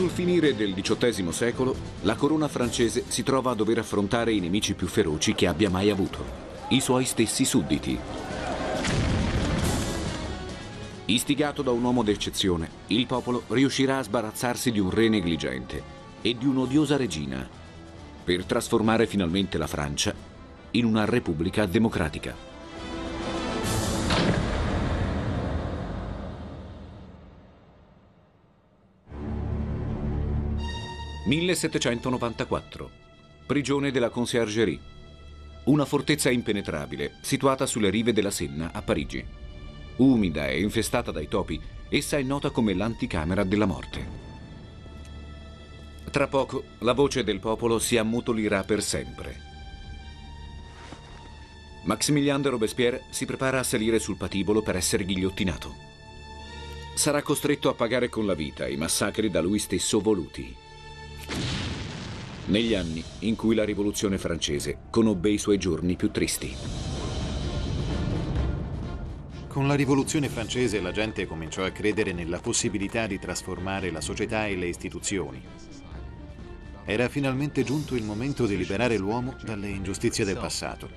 Sul finire del XVIII secolo, la corona francese si trova a dover affrontare i nemici più feroci che abbia mai avuto, i suoi stessi sudditi. Istigato da un uomo d'eccezione, il popolo riuscirà a sbarazzarsi di un re negligente e di un'odiosa regina, per trasformare finalmente la Francia in una repubblica democratica. 1794. Prigione della Conciergerie. Una fortezza impenetrabile, situata sulle rive della Senna a Parigi. Umida e infestata dai topi, essa è nota come l'anticamera della morte. Tra poco la voce del popolo si ammutolirà per sempre. Maximilien de Robespierre si prepara a salire sul patibolo per essere ghigliottinato. Sarà costretto a pagare con la vita i massacri da lui stesso voluti negli anni in cui la rivoluzione francese conobbe i suoi giorni più tristi. Con la rivoluzione francese la gente cominciò a credere nella possibilità di trasformare la società e le istituzioni. Era finalmente giunto il momento di liberare l'uomo dalle ingiustizie del passato.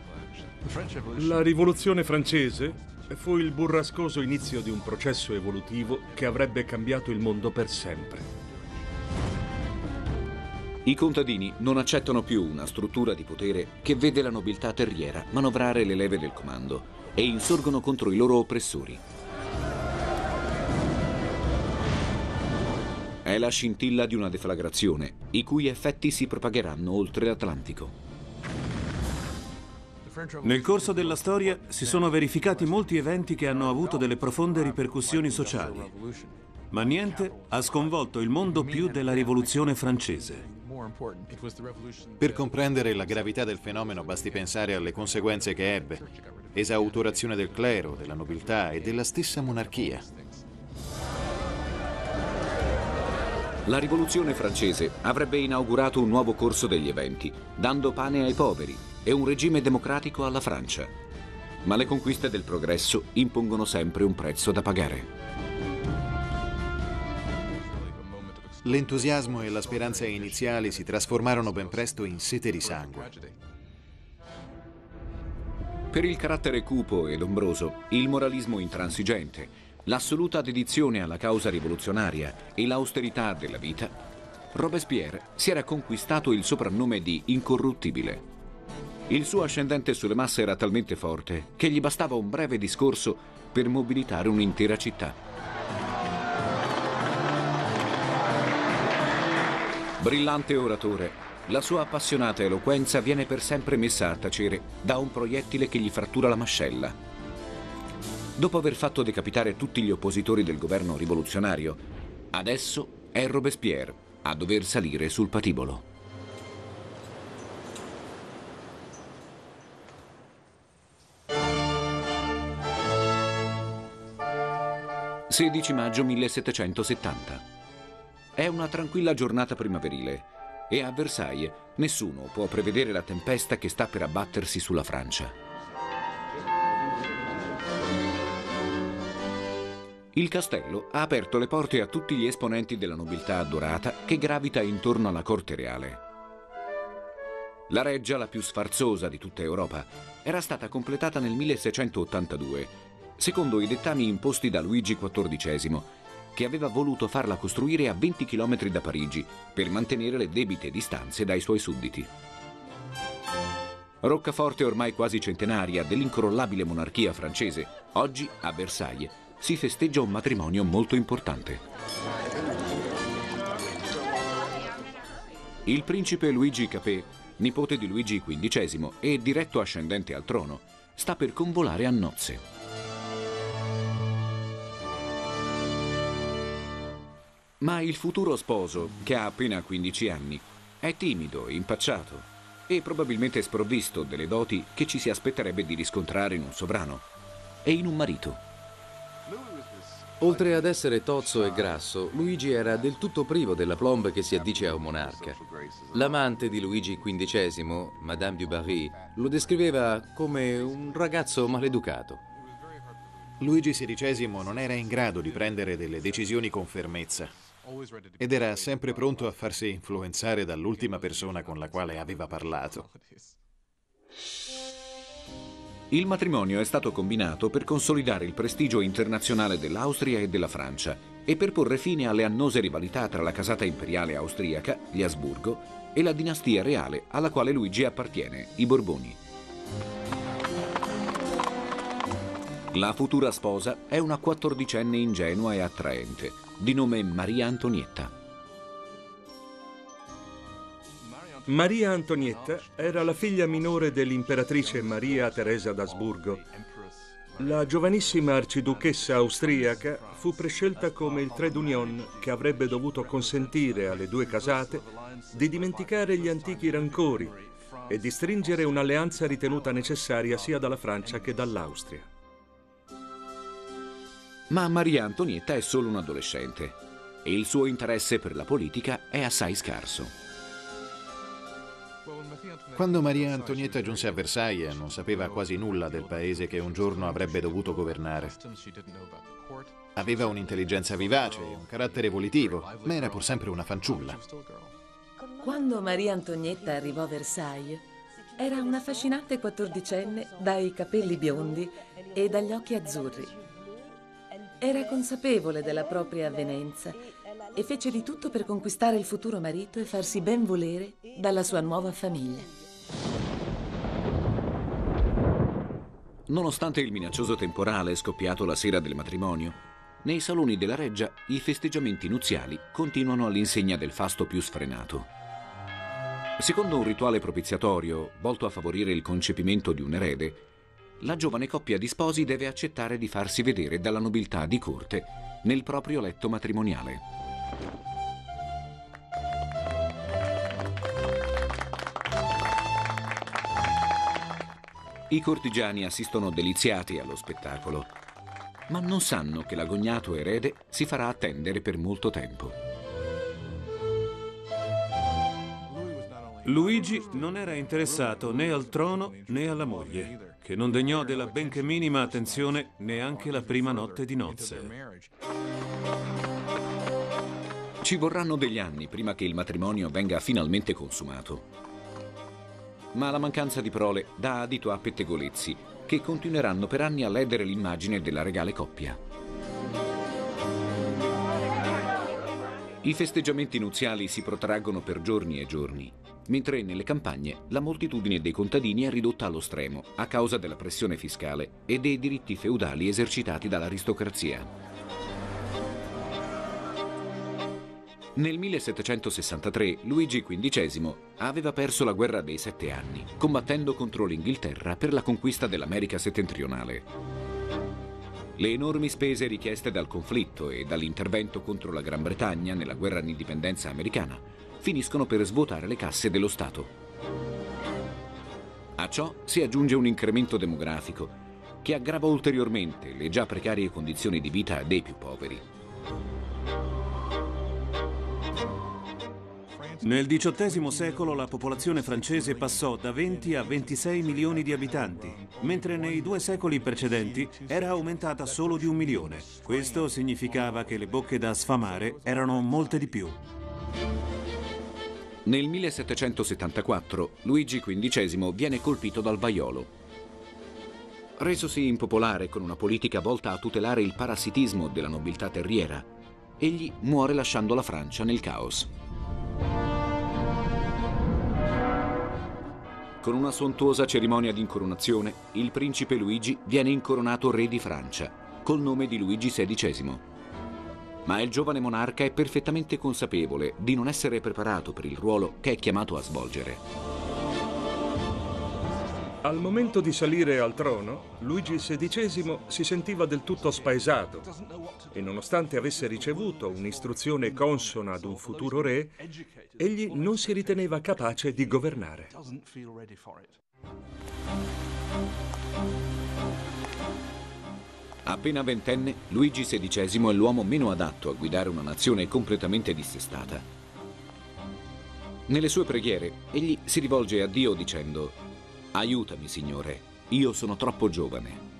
La rivoluzione francese fu il burrascoso inizio di un processo evolutivo che avrebbe cambiato il mondo per sempre. I contadini non accettano più una struttura di potere che vede la nobiltà terriera manovrare le leve del comando e insorgono contro i loro oppressori. È la scintilla di una deflagrazione, i cui effetti si propagheranno oltre l'Atlantico. Nel corso della storia si sono verificati molti eventi che hanno avuto delle profonde ripercussioni sociali, ma niente ha sconvolto il mondo più della rivoluzione francese. Per comprendere la gravità del fenomeno basti pensare alle conseguenze che ebbe. Esautorazione del clero, della nobiltà e della stessa monarchia. La rivoluzione francese avrebbe inaugurato un nuovo corso degli eventi, dando pane ai poveri e un regime democratico alla Francia. Ma le conquiste del progresso impongono sempre un prezzo da pagare. L'entusiasmo e la speranza iniziali si trasformarono ben presto in sete di sangue. Per il carattere cupo ed ombroso, il moralismo intransigente, l'assoluta dedizione alla causa rivoluzionaria e l'austerità della vita, Robespierre si era conquistato il soprannome di incorruttibile. Il suo ascendente sulle masse era talmente forte che gli bastava un breve discorso per mobilitare un'intera città. Brillante oratore, la sua appassionata eloquenza viene per sempre messa a tacere da un proiettile che gli frattura la mascella. Dopo aver fatto decapitare tutti gli oppositori del governo rivoluzionario, adesso è Robespierre a dover salire sul patibolo. «16 maggio 1770 è una tranquilla giornata primaverile e a Versailles nessuno può prevedere la tempesta che sta per abbattersi sulla Francia. Il castello ha aperto le porte a tutti gli esponenti della nobiltà addorata che gravita intorno alla corte reale. La reggia, la più sfarzosa di tutta Europa, era stata completata nel 1682, secondo i dettami imposti da Luigi XIV che aveva voluto farla costruire a 20 km da Parigi per mantenere le debite distanze dai suoi sudditi. Roccaforte ormai quasi centenaria dell'incrollabile monarchia francese, oggi a Versailles si festeggia un matrimonio molto importante. Il principe Luigi Capet, nipote di Luigi XV e diretto ascendente al trono, sta per convolare a nozze. Ma il futuro sposo, che ha appena 15 anni, è timido, impacciato e probabilmente sprovvisto delle doti che ci si aspetterebbe di riscontrare in un sovrano e in un marito. Oltre ad essere tozzo e grasso, Luigi era del tutto privo della plomb che si addice a un monarca. L'amante di Luigi XV, Madame du Barry, lo descriveva come un ragazzo maleducato. Luigi XVI non era in grado di prendere delle decisioni con fermezza ed era sempre pronto a farsi influenzare dall'ultima persona con la quale aveva parlato. Il matrimonio è stato combinato per consolidare il prestigio internazionale dell'Austria e della Francia e per porre fine alle annose rivalità tra la casata imperiale austriaca, gli Asburgo, e la dinastia reale alla quale Luigi appartiene, i Borboni. La futura sposa è una quattordicenne ingenua e attraente, di nome Maria Antonietta. Maria Antonietta era la figlia minore dell'imperatrice Maria Teresa d'Asburgo. La giovanissima arciduchessa austriaca fu prescelta come il trade union che avrebbe dovuto consentire alle due casate di dimenticare gli antichi rancori e di stringere un'alleanza ritenuta necessaria sia dalla Francia che dall'Austria. Ma Maria Antonietta è solo un adolescente e il suo interesse per la politica è assai scarso. Quando Maria Antonietta giunse a Versailles non sapeva quasi nulla del paese che un giorno avrebbe dovuto governare. Aveva un'intelligenza vivace e un carattere volitivo, ma era pur sempre una fanciulla. Quando Maria Antonietta arrivò a Versailles, era una affascinante quattordicenne dai capelli biondi e dagli occhi azzurri. Era consapevole della propria avvenenza e fece di tutto per conquistare il futuro marito e farsi ben volere dalla sua nuova famiglia. Nonostante il minaccioso temporale scoppiato la sera del matrimonio, nei saloni della reggia i festeggiamenti nuziali continuano all'insegna del fasto più sfrenato. Secondo un rituale propiziatorio volto a favorire il concepimento di un erede, la giovane coppia di sposi deve accettare di farsi vedere dalla nobiltà di corte nel proprio letto matrimoniale. I cortigiani assistono deliziati allo spettacolo, ma non sanno che l'agognato erede si farà attendere per molto tempo. Luigi non era interessato né al trono né alla moglie, che non degnò della benché minima attenzione neanche la prima notte di nozze. Ci vorranno degli anni prima che il matrimonio venga finalmente consumato. Ma la mancanza di prole dà adito a pettegolezzi che continueranno per anni a ledere l'immagine della regale coppia. I festeggiamenti nuziali si protraggono per giorni e giorni, mentre nelle campagne la moltitudine dei contadini è ridotta allo stremo a causa della pressione fiscale e dei diritti feudali esercitati dall'aristocrazia. Nel 1763 Luigi XV aveva perso la guerra dei sette anni, combattendo contro l'Inghilterra per la conquista dell'America settentrionale. Le enormi spese richieste dal conflitto e dall'intervento contro la Gran Bretagna nella guerra d'indipendenza americana finiscono per svuotare le casse dello Stato. A ciò si aggiunge un incremento demografico che aggrava ulteriormente le già precarie condizioni di vita dei più poveri. Nel XVIII secolo la popolazione francese passò da 20 a 26 milioni di abitanti, mentre nei due secoli precedenti era aumentata solo di un milione. Questo significava che le bocche da sfamare erano molte di più. Nel 1774 Luigi XV viene colpito dal vaiolo. Resosi impopolare con una politica volta a tutelare il parassitismo della nobiltà terriera, egli muore lasciando la Francia nel caos. Con una sontuosa cerimonia di incoronazione, il principe Luigi viene incoronato re di Francia, col nome di Luigi XVI. Ma il giovane monarca è perfettamente consapevole di non essere preparato per il ruolo che è chiamato a svolgere. Al momento di salire al trono, Luigi XVI si sentiva del tutto spaesato e nonostante avesse ricevuto un'istruzione consona ad un futuro re, egli non si riteneva capace di governare. Appena ventenne, Luigi XVI è l'uomo meno adatto a guidare una nazione completamente dissestata. Nelle sue preghiere, egli si rivolge a Dio dicendo Aiutami, Signore, io sono troppo giovane.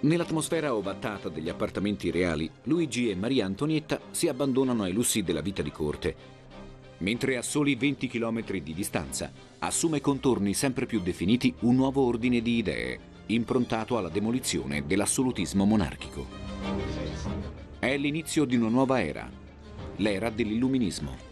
Nell'atmosfera ovattata degli appartamenti reali, Luigi e Maria Antonietta si abbandonano ai lussi della vita di corte, mentre a soli 20 km di distanza assume contorni sempre più definiti un nuovo ordine di idee, improntato alla demolizione dell'assolutismo monarchico. È l'inizio di una nuova era, l'era dell'illuminismo.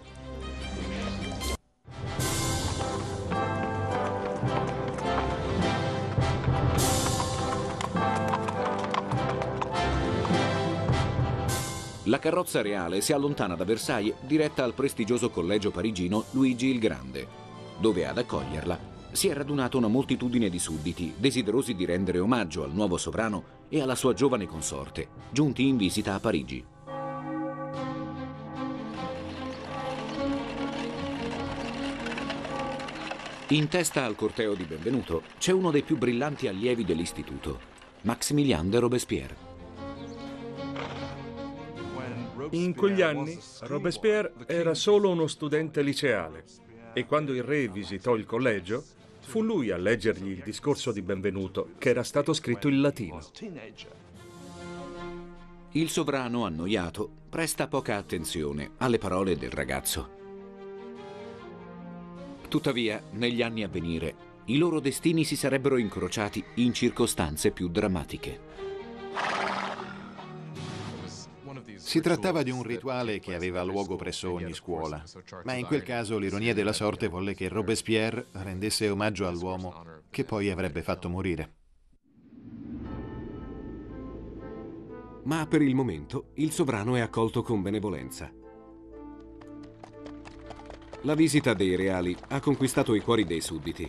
La carrozza reale si allontana da Versailles diretta al prestigioso collegio parigino Luigi il Grande, dove ad accoglierla si è radunata una moltitudine di sudditi desiderosi di rendere omaggio al nuovo sovrano e alla sua giovane consorte, giunti in visita a Parigi. In testa al corteo di benvenuto c'è uno dei più brillanti allievi dell'istituto, Maximilien de Robespierre. In quegli anni Robespierre era solo uno studente liceale e quando il re visitò il collegio fu lui a leggergli il discorso di benvenuto che era stato scritto in latino. Il sovrano, annoiato, presta poca attenzione alle parole del ragazzo. Tuttavia, negli anni a venire, i loro destini si sarebbero incrociati in circostanze più drammatiche. Si trattava di un rituale che aveva luogo presso ogni scuola, ma in quel caso l'ironia della sorte volle che Robespierre rendesse omaggio all'uomo che poi avrebbe fatto morire. Ma per il momento il sovrano è accolto con benevolenza. La visita dei reali ha conquistato i cuori dei sudditi,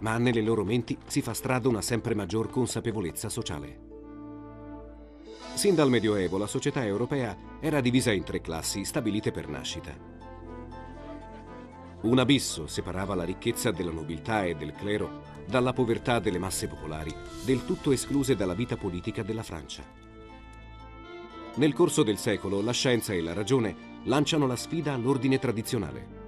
ma nelle loro menti si fa strada una sempre maggior consapevolezza sociale. Sin dal Medioevo la società europea era divisa in tre classi stabilite per nascita. Un abisso separava la ricchezza della nobiltà e del clero dalla povertà delle masse popolari, del tutto escluse dalla vita politica della Francia. Nel corso del secolo la scienza e la ragione lanciano la sfida all'ordine tradizionale.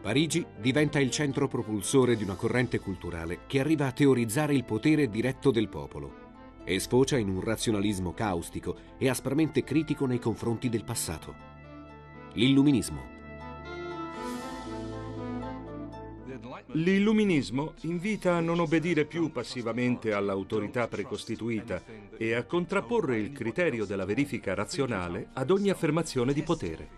Parigi diventa il centro propulsore di una corrente culturale che arriva a teorizzare il potere diretto del popolo e sfocia in un razionalismo caustico e aspramente critico nei confronti del passato. L'illuminismo. L'illuminismo invita a non obbedire più passivamente all'autorità precostituita e a contrapporre il criterio della verifica razionale ad ogni affermazione di potere.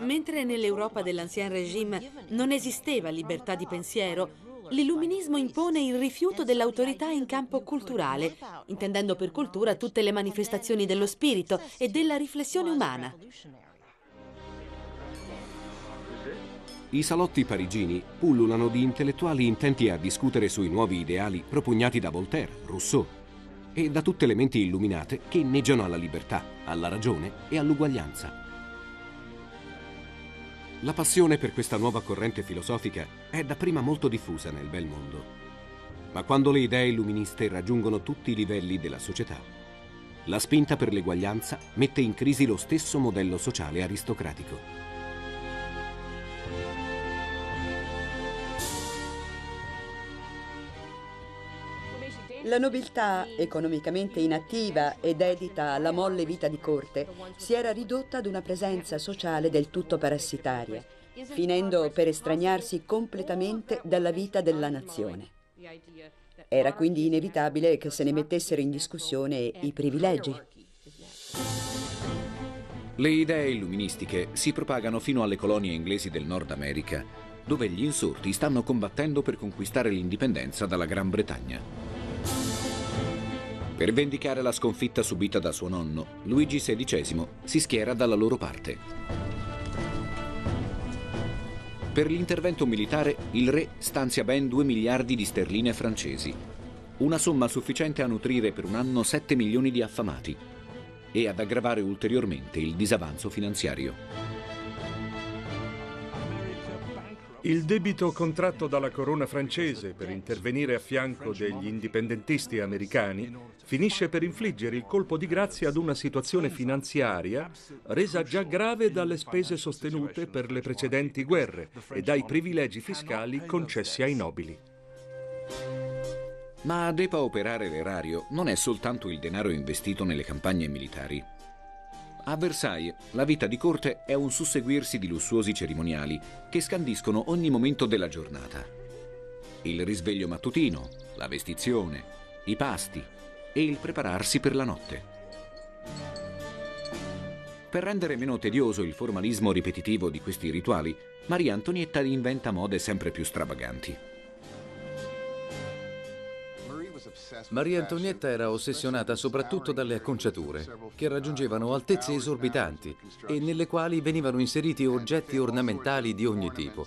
Mentre nell'Europa dell'Ancien Regime non esisteva libertà di pensiero, L'illuminismo impone il rifiuto dell'autorità in campo culturale, intendendo per cultura tutte le manifestazioni dello spirito e della riflessione umana. I salotti parigini pullulano di intellettuali intenti a discutere sui nuovi ideali propugnati da Voltaire, Rousseau e da tutte le menti illuminate che inneggiano alla libertà, alla ragione e all'uguaglianza. La passione per questa nuova corrente filosofica è dapprima molto diffusa nel bel mondo. Ma quando le idee illuministe raggiungono tutti i livelli della società, la spinta per l'eguaglianza mette in crisi lo stesso modello sociale aristocratico. La nobiltà, economicamente inattiva e dedita alla molle vita di corte, si era ridotta ad una presenza sociale del tutto parassitaria, finendo per estraniarsi completamente dalla vita della nazione. Era quindi inevitabile che se ne mettessero in discussione i privilegi. Le idee illuministiche si propagano fino alle colonie inglesi del Nord America, dove gli insorti stanno combattendo per conquistare l'indipendenza dalla Gran Bretagna. Per vendicare la sconfitta subita da suo nonno, Luigi XVI si schiera dalla loro parte. Per l'intervento militare il re stanzia ben 2 miliardi di sterline francesi, una somma sufficiente a nutrire per un anno 7 milioni di affamati e ad aggravare ulteriormente il disavanzo finanziario. Il debito contratto dalla corona francese per intervenire a fianco degli indipendentisti americani finisce per infliggere il colpo di grazia ad una situazione finanziaria resa già grave dalle spese sostenute per le precedenti guerre e dai privilegi fiscali concessi ai nobili. Ma a depauperare l'erario non è soltanto il denaro investito nelle campagne militari. A Versailles la vita di corte è un susseguirsi di lussuosi cerimoniali che scandiscono ogni momento della giornata. Il risveglio mattutino, la vestizione, i pasti e il prepararsi per la notte. Per rendere meno tedioso il formalismo ripetitivo di questi rituali, Maria Antonietta inventa mode sempre più stravaganti. Maria Antonietta era ossessionata soprattutto dalle acconciature, che raggiungevano altezze esorbitanti e nelle quali venivano inseriti oggetti ornamentali di ogni tipo.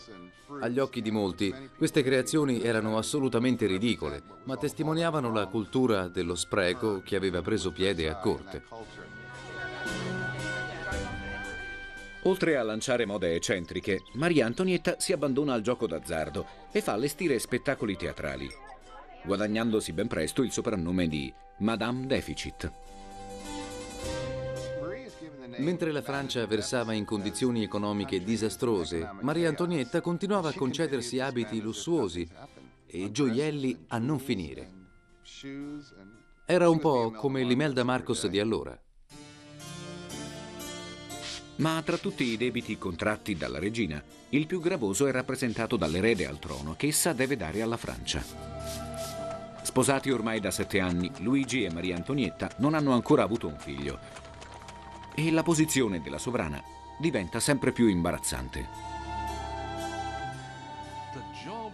Agli occhi di molti, queste creazioni erano assolutamente ridicole, ma testimoniavano la cultura dello spreco che aveva preso piede a corte. Oltre a lanciare mode eccentriche, Maria Antonietta si abbandona al gioco d'azzardo e fa allestire spettacoli teatrali, guadagnandosi ben presto il soprannome di Madame Deficit. Mentre la Francia versava in condizioni economiche disastrose, Maria Antonietta continuava a concedersi abiti lussuosi e gioielli a non finire. Era un po' come l'Imelda Marcos di allora. Ma tra tutti i debiti contratti dalla regina, il più gravoso è rappresentato dall'erede al trono che essa deve dare alla Francia. Sposati ormai da sette anni, Luigi e Maria Antonietta non hanno ancora avuto un figlio. E la posizione della sovrana diventa sempre più imbarazzante.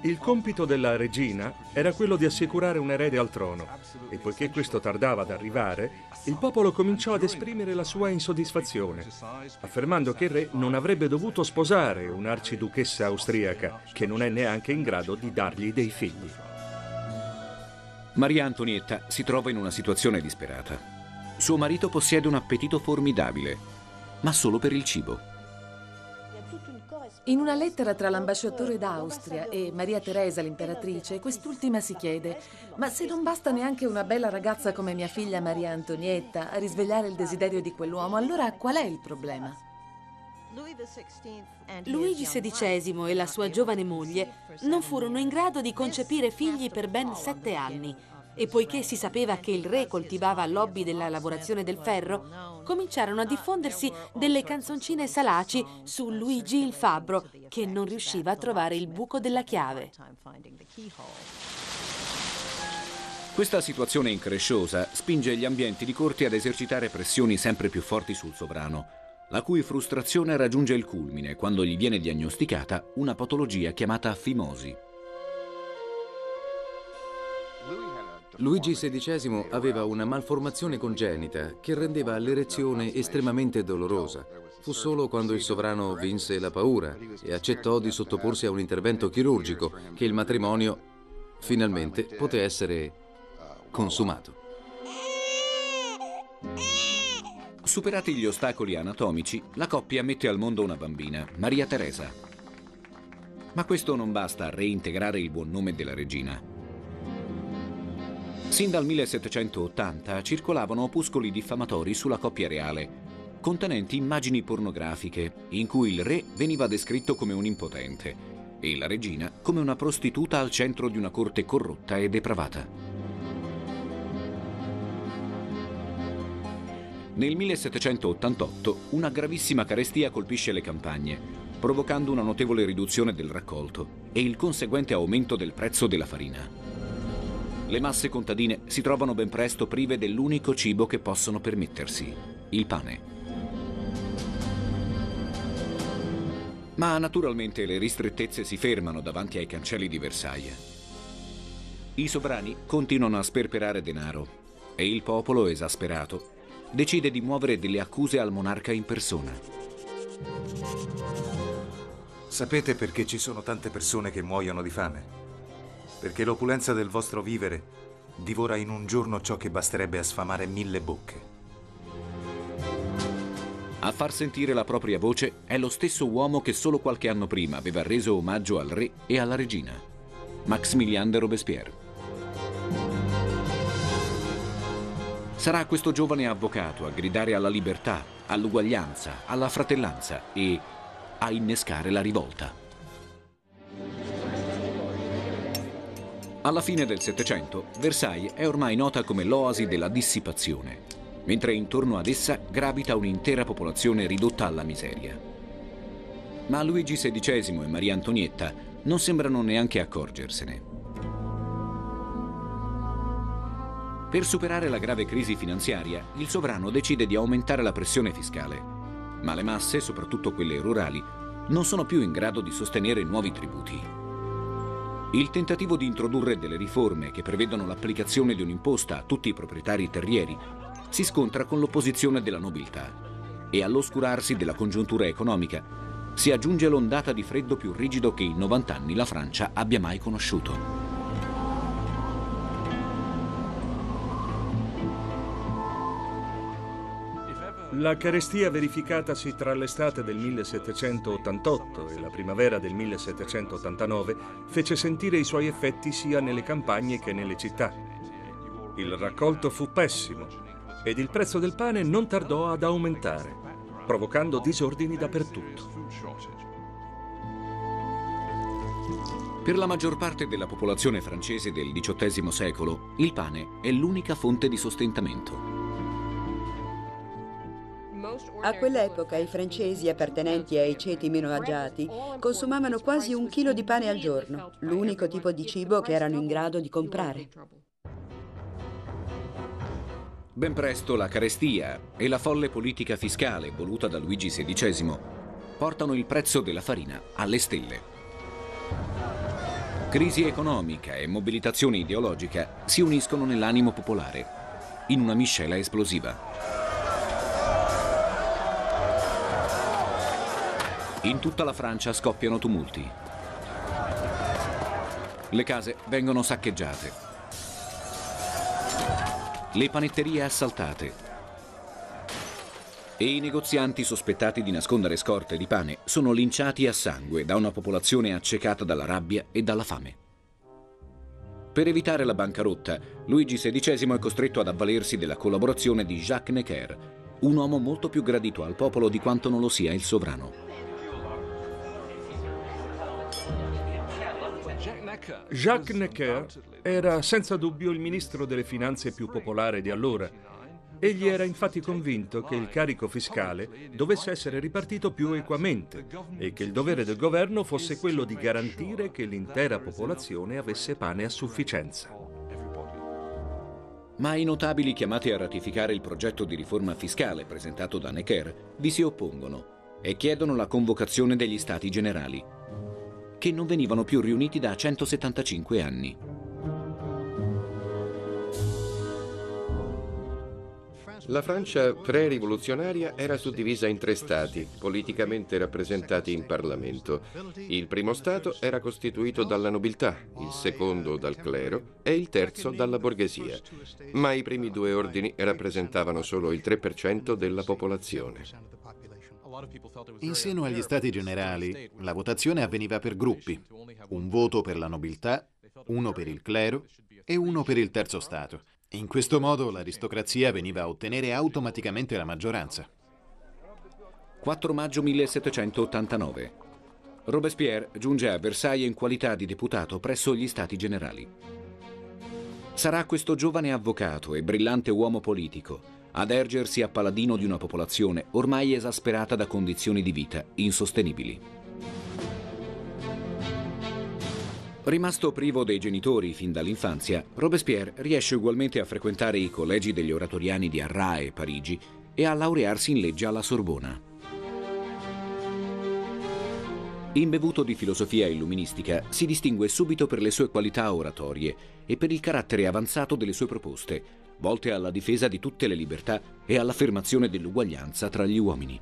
Il compito della regina era quello di assicurare un erede al trono e poiché questo tardava ad arrivare, il popolo cominciò ad esprimere la sua insoddisfazione, affermando che il re non avrebbe dovuto sposare un'arciduchessa austriaca che non è neanche in grado di dargli dei figli. Maria Antonietta si trova in una situazione disperata. Suo marito possiede un appetito formidabile, ma solo per il cibo. In una lettera tra l'ambasciatore d'Austria e Maria Teresa, l'imperatrice, quest'ultima si chiede: Ma se non basta neanche una bella ragazza come mia figlia Maria Antonietta a risvegliare il desiderio di quell'uomo, allora qual è il problema? Luigi XVI e la sua giovane moglie non furono in grado di concepire figli per ben sette anni. e poiché si sapeva che il re coltivava l'hobby della lavorazione del ferro, cominciarono a diffondersi delle canzoncine salaci su Luigi il fabbro, che non riusciva a trovare il buco della chiave. Questa situazione incresciosa spinge gli ambienti di corte ad esercitare pressioni sempre più forti sul sovrano, la cui frustrazione raggiunge il culmine quando gli viene diagnosticata una patologia chiamata fimosi. Luigi XVI aveva una malformazione congenita che rendeva l'erezione estremamente dolorosa. Fu solo quando il sovrano vinse la paura e accettò di sottoporsi a un intervento chirurgico che il matrimonio finalmente poté essere consumato. Superati gli ostacoli anatomici, la coppia mette al mondo una bambina, Maria Teresa. Ma questo non basta a reintegrare il buon nome della regina. Sin dal 1780 circolavano opuscoli diffamatori sulla coppia reale, contenenti immagini pornografiche in cui il re veniva descritto come un impotente e la regina come una prostituta al centro di una corte corrotta e depravata. Nel 1788 una gravissima carestia colpisce le campagne, provocando una notevole riduzione del raccolto e il conseguente aumento del prezzo della farina. Le masse contadine si trovano ben presto prive dell'unico cibo che possono permettersi, il pane. Ma naturalmente le ristrettezze si fermano davanti ai cancelli di Versailles. I sovrani continuano a sperperare denaro e il popolo, esasperato, decide di muovere delle accuse al monarca in persona. Sapete perché ci sono tante persone che muoiono di fame? perché l'opulenza del vostro vivere divora in un giorno ciò che basterebbe a sfamare mille bocche. A far sentire la propria voce è lo stesso uomo che solo qualche anno prima aveva reso omaggio al re e alla regina, Maximilien de Robespierre. Sarà questo giovane avvocato a gridare alla libertà, all'uguaglianza, alla fratellanza e a innescare la rivolta. Alla fine del Settecento, Versailles è ormai nota come l'oasi della dissipazione, mentre intorno ad essa gravita un'intera popolazione ridotta alla miseria. Ma Luigi XVI e Maria Antonietta non sembrano neanche accorgersene. Per superare la grave crisi finanziaria, il sovrano decide di aumentare la pressione fiscale, ma le masse, soprattutto quelle rurali, non sono più in grado di sostenere nuovi tributi. Il tentativo di introdurre delle riforme che prevedono l'applicazione di un'imposta a tutti i proprietari terrieri si scontra con l'opposizione della nobiltà e all'oscurarsi della congiuntura economica si aggiunge l'ondata di freddo più rigido che in 90 anni la Francia abbia mai conosciuto. La carestia verificatasi tra l'estate del 1788 e la primavera del 1789 fece sentire i suoi effetti sia nelle campagne che nelle città. Il raccolto fu pessimo ed il prezzo del pane non tardò ad aumentare, provocando disordini dappertutto. Per la maggior parte della popolazione francese del XVIII secolo, il pane è l'unica fonte di sostentamento. A quell'epoca i francesi appartenenti ai ceti meno agiati consumavano quasi un chilo di pane al giorno, l'unico tipo di cibo che erano in grado di comprare. Ben presto la carestia e la folle politica fiscale voluta da Luigi XVI portano il prezzo della farina alle stelle. Crisi economica e mobilitazione ideologica si uniscono nell'animo popolare, in una miscela esplosiva. In tutta la Francia scoppiano tumulti. Le case vengono saccheggiate. Le panetterie assaltate. E i negozianti sospettati di nascondere scorte di pane sono linciati a sangue da una popolazione accecata dalla rabbia e dalla fame. Per evitare la bancarotta, Luigi XVI è costretto ad avvalersi della collaborazione di Jacques Necker, un uomo molto più gradito al popolo di quanto non lo sia il sovrano. Jacques Necker era senza dubbio il ministro delle finanze più popolare di allora. Egli era infatti convinto che il carico fiscale dovesse essere ripartito più equamente e che il dovere del governo fosse quello di garantire che l'intera popolazione avesse pane a sufficienza. Ma i notabili chiamati a ratificare il progetto di riforma fiscale presentato da Necker vi si oppongono e chiedono la convocazione degli stati generali che non venivano più riuniti da 175 anni. La Francia pre-rivoluzionaria era suddivisa in tre stati, politicamente rappresentati in Parlamento. Il primo stato era costituito dalla nobiltà, il secondo dal clero e il terzo dalla borghesia. Ma i primi due ordini rappresentavano solo il 3% della popolazione. In seno agli stati generali, la votazione avveniva per gruppi, un voto per la nobiltà, uno per il clero e uno per il terzo stato. In questo modo l'aristocrazia veniva a ottenere automaticamente la maggioranza. 4 maggio 1789. Robespierre giunge a Versailles in qualità di deputato presso gli Stati Generali. Sarà questo giovane avvocato e brillante uomo politico ad ergersi a paladino di una popolazione ormai esasperata da condizioni di vita insostenibili. Rimasto privo dei genitori fin dall'infanzia, Robespierre riesce ugualmente a frequentare i collegi degli oratoriani di Arras e Parigi e a laurearsi in legge alla Sorbona. Imbevuto di filosofia illuministica, si distingue subito per le sue qualità oratorie e per il carattere avanzato delle sue proposte, volte alla difesa di tutte le libertà e all'affermazione dell'uguaglianza tra gli uomini.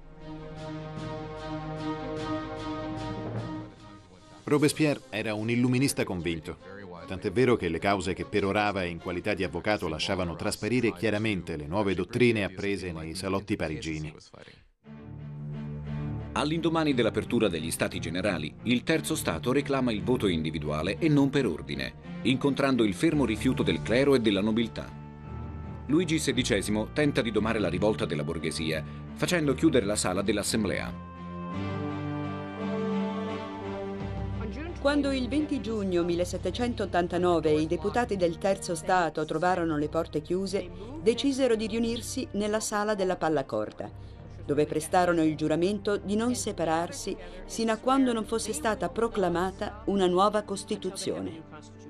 Robespierre era un illuminista convinto, tant'è vero che le cause che perorava in qualità di avvocato lasciavano trasparire chiaramente le nuove dottrine apprese nei salotti parigini. All'indomani dell'apertura degli Stati Generali, il terzo Stato reclama il voto individuale e non per ordine, incontrando il fermo rifiuto del clero e della nobiltà. Luigi XVI tenta di domare la rivolta della borghesia, facendo chiudere la sala dell'Assemblea. Quando il 20 giugno 1789 i deputati del Terzo Stato trovarono le porte chiuse, decisero di riunirsi nella sala della Pallacorda, dove prestarono il giuramento di non separarsi sino a quando non fosse stata proclamata una nuova Costituzione.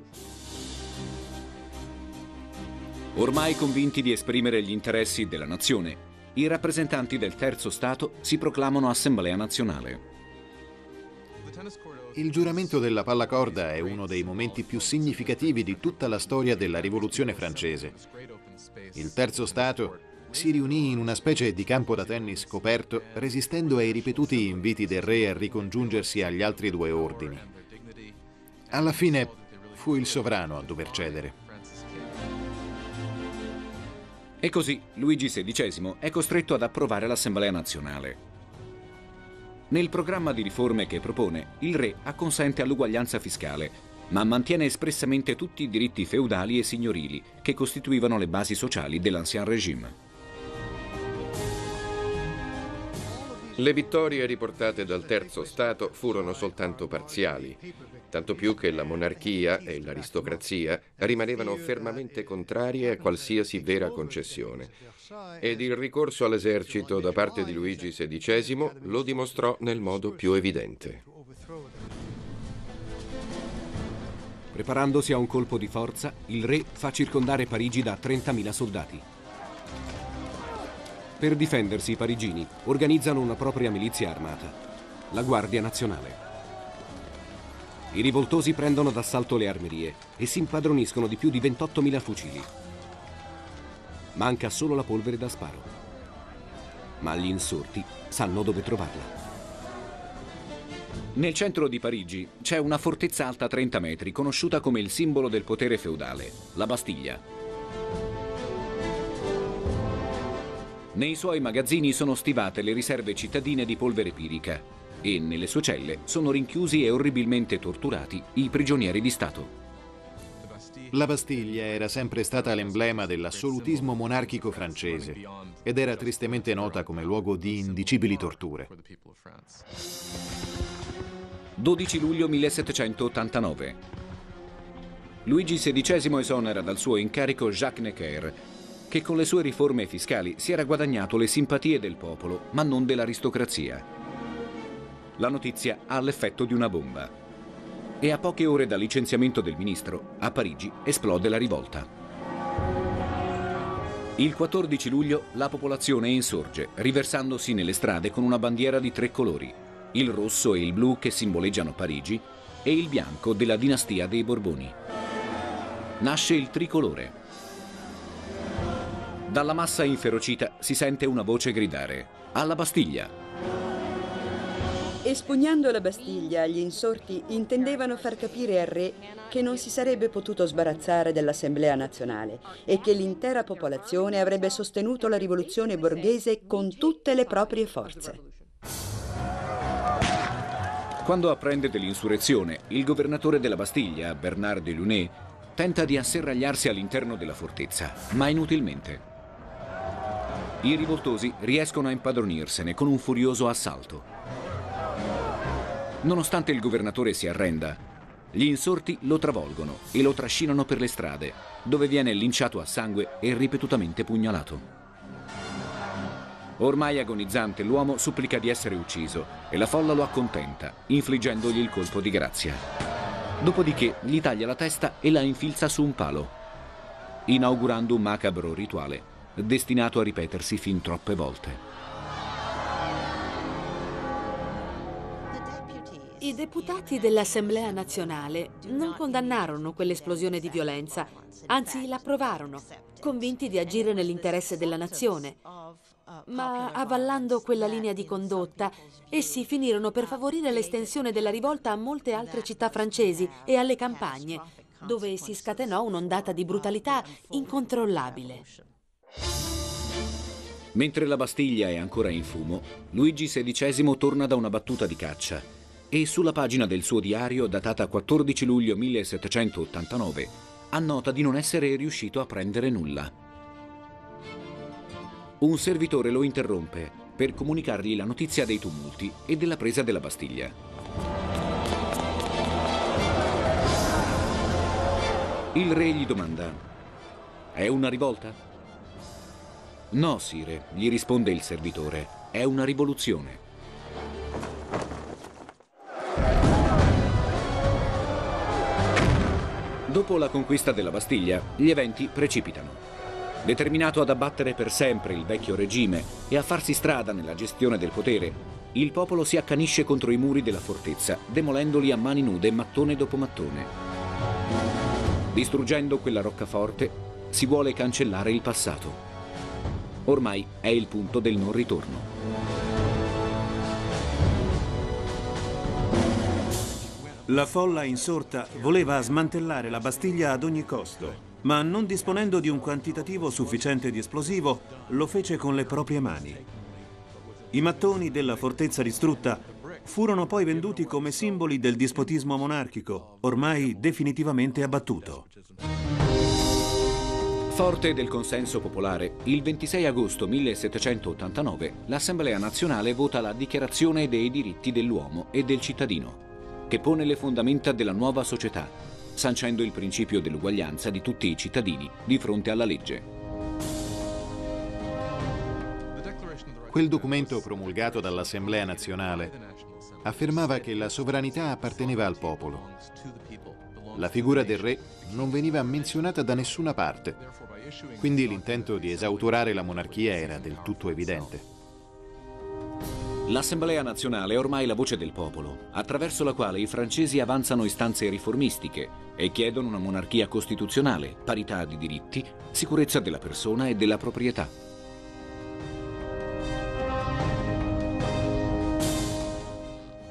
Ormai convinti di esprimere gli interessi della nazione, i rappresentanti del Terzo Stato si proclamano Assemblea Nazionale. Il giuramento della pallacorda è uno dei momenti più significativi di tutta la storia della Rivoluzione francese. Il Terzo Stato si riunì in una specie di campo da tennis coperto, resistendo ai ripetuti inviti del re a ricongiungersi agli altri due ordini. Alla fine fu il sovrano a dover cedere. E così Luigi XVI è costretto ad approvare l'Assemblea nazionale. Nel programma di riforme che propone, il re acconsente all'uguaglianza fiscale, ma mantiene espressamente tutti i diritti feudali e signorili che costituivano le basi sociali dell'Ancien Régime. Le vittorie riportate dal terzo Stato furono soltanto parziali, tanto più che la monarchia e l'aristocrazia rimanevano fermamente contrarie a qualsiasi vera concessione. Ed il ricorso all'esercito da parte di Luigi XVI lo dimostrò nel modo più evidente. Preparandosi a un colpo di forza, il re fa circondare Parigi da 30.000 soldati. Per difendersi i parigini organizzano una propria milizia armata, la Guardia Nazionale. I rivoltosi prendono d'assalto le armerie e si impadroniscono di più di 28.000 fucili. Manca solo la polvere da sparo. Ma gli insorti sanno dove trovarla. Nel centro di Parigi c'è una fortezza alta 30 metri, conosciuta come il simbolo del potere feudale, la Bastiglia. Nei suoi magazzini sono stivate le riserve cittadine di polvere pirica, e nelle sue celle sono rinchiusi e orribilmente torturati i prigionieri di Stato. La Bastiglia era sempre stata l'emblema dell'assolutismo monarchico francese ed era tristemente nota come luogo di indicibili torture. 12 luglio 1789. Luigi XVI esonera dal suo incarico Jacques Necker, che con le sue riforme fiscali si era guadagnato le simpatie del popolo, ma non dell'aristocrazia. La notizia ha l'effetto di una bomba. E a poche ore dal licenziamento del ministro, a Parigi esplode la rivolta. Il 14 luglio la popolazione insorge, riversandosi nelle strade con una bandiera di tre colori, il rosso e il blu che simboleggiano Parigi e il bianco della dinastia dei Borboni. Nasce il tricolore. Dalla massa inferocita si sente una voce gridare: Alla Bastiglia! Espugnando la Bastiglia, gli insorti intendevano far capire al re che non si sarebbe potuto sbarazzare dell'Assemblea nazionale e che l'intera popolazione avrebbe sostenuto la rivoluzione borghese con tutte le proprie forze. Quando apprende dell'insurrezione, il governatore della Bastiglia, Bernard de Lunet, tenta di asserragliarsi all'interno della fortezza, ma inutilmente. I rivoltosi riescono a impadronirsene con un furioso assalto. Nonostante il governatore si arrenda, gli insorti lo travolgono e lo trascinano per le strade, dove viene linciato a sangue e ripetutamente pugnalato. Ormai agonizzante, l'uomo supplica di essere ucciso e la folla lo accontenta, infliggendogli il colpo di grazia. Dopodiché gli taglia la testa e la infilza su un palo, inaugurando un macabro rituale destinato a ripetersi fin troppe volte. I deputati dell'Assemblea nazionale non condannarono quell'esplosione di violenza, anzi l'approvarono, convinti di agire nell'interesse della nazione. Ma avallando quella linea di condotta, essi finirono per favorire l'estensione della rivolta a molte altre città francesi e alle campagne, dove si scatenò un'ondata di brutalità incontrollabile. Mentre la Bastiglia è ancora in fumo, Luigi XVI torna da una battuta di caccia e sulla pagina del suo diario, datata 14 luglio 1789, annota di non essere riuscito a prendere nulla. Un servitore lo interrompe per comunicargli la notizia dei tumulti e della presa della Bastiglia. Il re gli domanda, è una rivolta? No, sire, gli risponde il servitore, è una rivoluzione. Dopo la conquista della Bastiglia, gli eventi precipitano. Determinato ad abbattere per sempre il vecchio regime e a farsi strada nella gestione del potere, il popolo si accanisce contro i muri della fortezza, demolendoli a mani nude mattone dopo mattone. Distruggendo quella roccaforte, si vuole cancellare il passato. Ormai è il punto del non ritorno. La folla insorta voleva smantellare la Bastiglia ad ogni costo, ma non disponendo di un quantitativo sufficiente di esplosivo, lo fece con le proprie mani. I mattoni della fortezza distrutta furono poi venduti come simboli del dispotismo monarchico, ormai definitivamente abbattuto. Forte del consenso popolare, il 26 agosto 1789 l'Assemblea nazionale vota la Dichiarazione dei diritti dell'uomo e del cittadino che pone le fondamenta della nuova società, sancendo il principio dell'uguaglianza di tutti i cittadini di fronte alla legge. Quel documento promulgato dall'Assemblea nazionale affermava che la sovranità apparteneva al popolo. La figura del re non veniva menzionata da nessuna parte, quindi l'intento di esautorare la monarchia era del tutto evidente. L'Assemblea nazionale è ormai la voce del popolo, attraverso la quale i francesi avanzano istanze riformistiche e chiedono una monarchia costituzionale, parità di diritti, sicurezza della persona e della proprietà.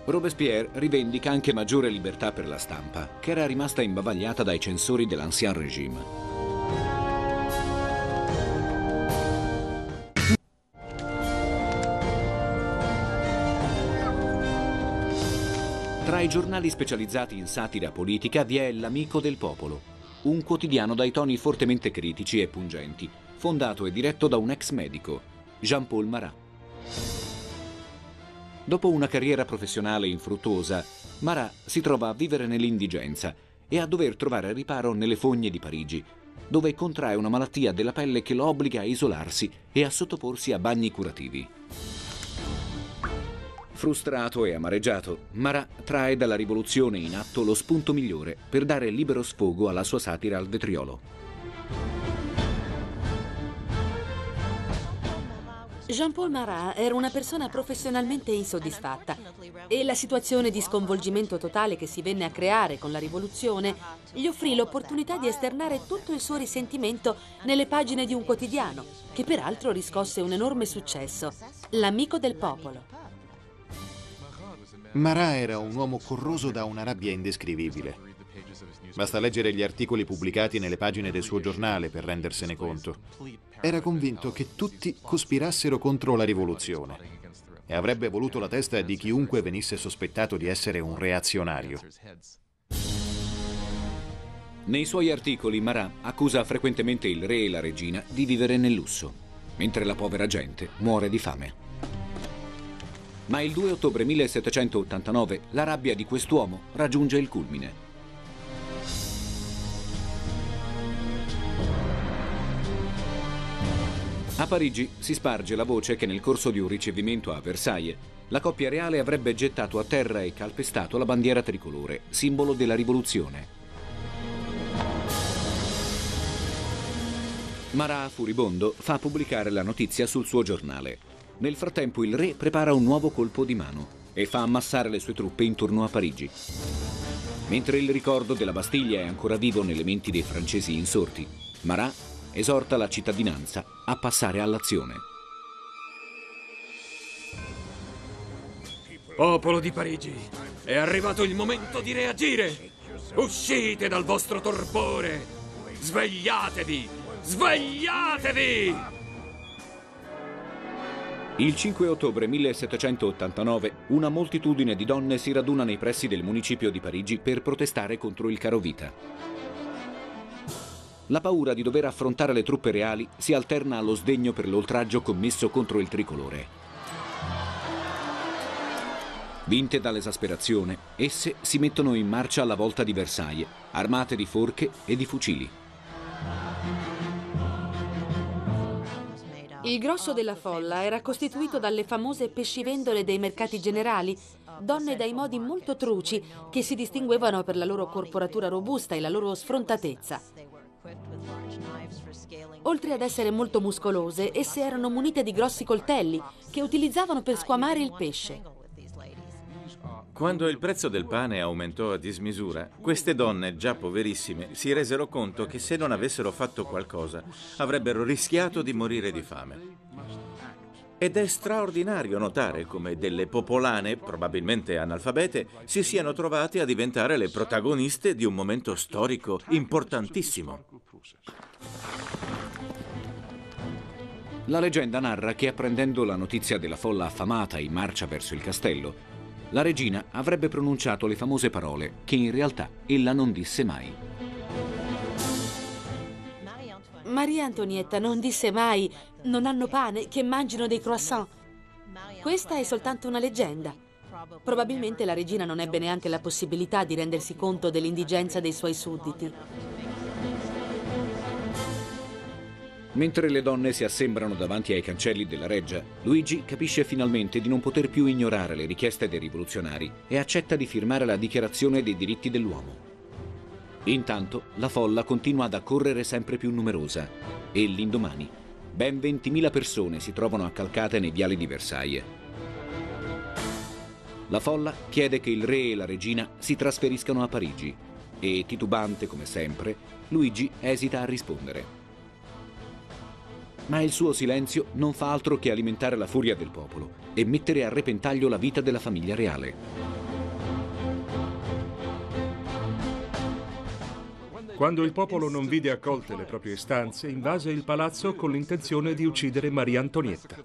Robespierre rivendica anche maggiore libertà per la stampa, che era rimasta imbavagliata dai censori dell'Ancien Régime. Tra i giornali specializzati in satira politica vi è L'Amico del Popolo, un quotidiano dai toni fortemente critici e pungenti, fondato e diretto da un ex medico, Jean-Paul Marat. Dopo una carriera professionale infruttuosa, Marat si trova a vivere nell'indigenza e a dover trovare riparo nelle fogne di Parigi, dove contrae una malattia della pelle che lo obbliga a isolarsi e a sottoporsi a bagni curativi. Frustrato e amareggiato, Marat trae dalla rivoluzione in atto lo spunto migliore per dare libero sfogo alla sua satira al vetriolo. Jean-Paul Marat era una persona professionalmente insoddisfatta e la situazione di sconvolgimento totale che si venne a creare con la rivoluzione gli offrì l'opportunità di esternare tutto il suo risentimento nelle pagine di un quotidiano, che peraltro riscosse un enorme successo, L'Amico del Popolo. Marat era un uomo corroso da una rabbia indescrivibile. Basta leggere gli articoli pubblicati nelle pagine del suo giornale per rendersene conto. Era convinto che tutti cospirassero contro la rivoluzione e avrebbe voluto la testa di chiunque venisse sospettato di essere un reazionario. Nei suoi articoli Marat accusa frequentemente il re e la regina di vivere nel lusso, mentre la povera gente muore di fame ma il 2 ottobre 1789 la rabbia di quest'uomo raggiunge il culmine. A Parigi si sparge la voce che nel corso di un ricevimento a Versailles la coppia reale avrebbe gettato a terra e calpestato la bandiera tricolore, simbolo della rivoluzione. Marat, furibondo, fa pubblicare la notizia sul suo giornale. Nel frattempo il re prepara un nuovo colpo di mano e fa ammassare le sue truppe intorno a Parigi. Mentre il ricordo della Bastiglia è ancora vivo nelle menti dei francesi insorti, Marat esorta la cittadinanza a passare all'azione. Popolo di Parigi, è arrivato il momento di reagire! Uscite dal vostro torpore! Svegliatevi! Svegliatevi! Il 5 ottobre 1789 una moltitudine di donne si raduna nei pressi del municipio di Parigi per protestare contro il carovita. La paura di dover affrontare le truppe reali si alterna allo sdegno per l'oltraggio commesso contro il tricolore. Vinte dall'esasperazione, esse si mettono in marcia alla volta di Versailles, armate di forche e di fucili. Il grosso della folla era costituito dalle famose pescivendole dei mercati generali, donne dai modi molto truci che si distinguevano per la loro corporatura robusta e la loro sfrontatezza. Oltre ad essere molto muscolose, esse erano munite di grossi coltelli che utilizzavano per squamare il pesce. Quando il prezzo del pane aumentò a dismisura, queste donne, già poverissime, si resero conto che se non avessero fatto qualcosa, avrebbero rischiato di morire di fame. Ed è straordinario notare come delle popolane, probabilmente analfabete, si siano trovate a diventare le protagoniste di un momento storico importantissimo. La leggenda narra che apprendendo la notizia della folla affamata in marcia verso il castello, la regina avrebbe pronunciato le famose parole che in realtà ella non disse mai. Maria Antonietta non disse mai non hanno pane, che mangino dei croissant. Questa è soltanto una leggenda. Probabilmente la regina non ebbe neanche la possibilità di rendersi conto dell'indigenza dei suoi sudditi. Mentre le donne si assembrano davanti ai cancelli della reggia, Luigi capisce finalmente di non poter più ignorare le richieste dei rivoluzionari e accetta di firmare la dichiarazione dei diritti dell'uomo. Intanto la folla continua ad accorrere sempre più numerosa e l'indomani ben 20.000 persone si trovano accalcate nei viali di Versailles. La folla chiede che il re e la regina si trasferiscano a Parigi e, titubante come sempre, Luigi esita a rispondere ma il suo silenzio non fa altro che alimentare la furia del popolo e mettere a repentaglio la vita della famiglia reale. Quando il popolo non vide accolte le proprie istanze, invase il palazzo con l'intenzione di uccidere Maria Antonietta.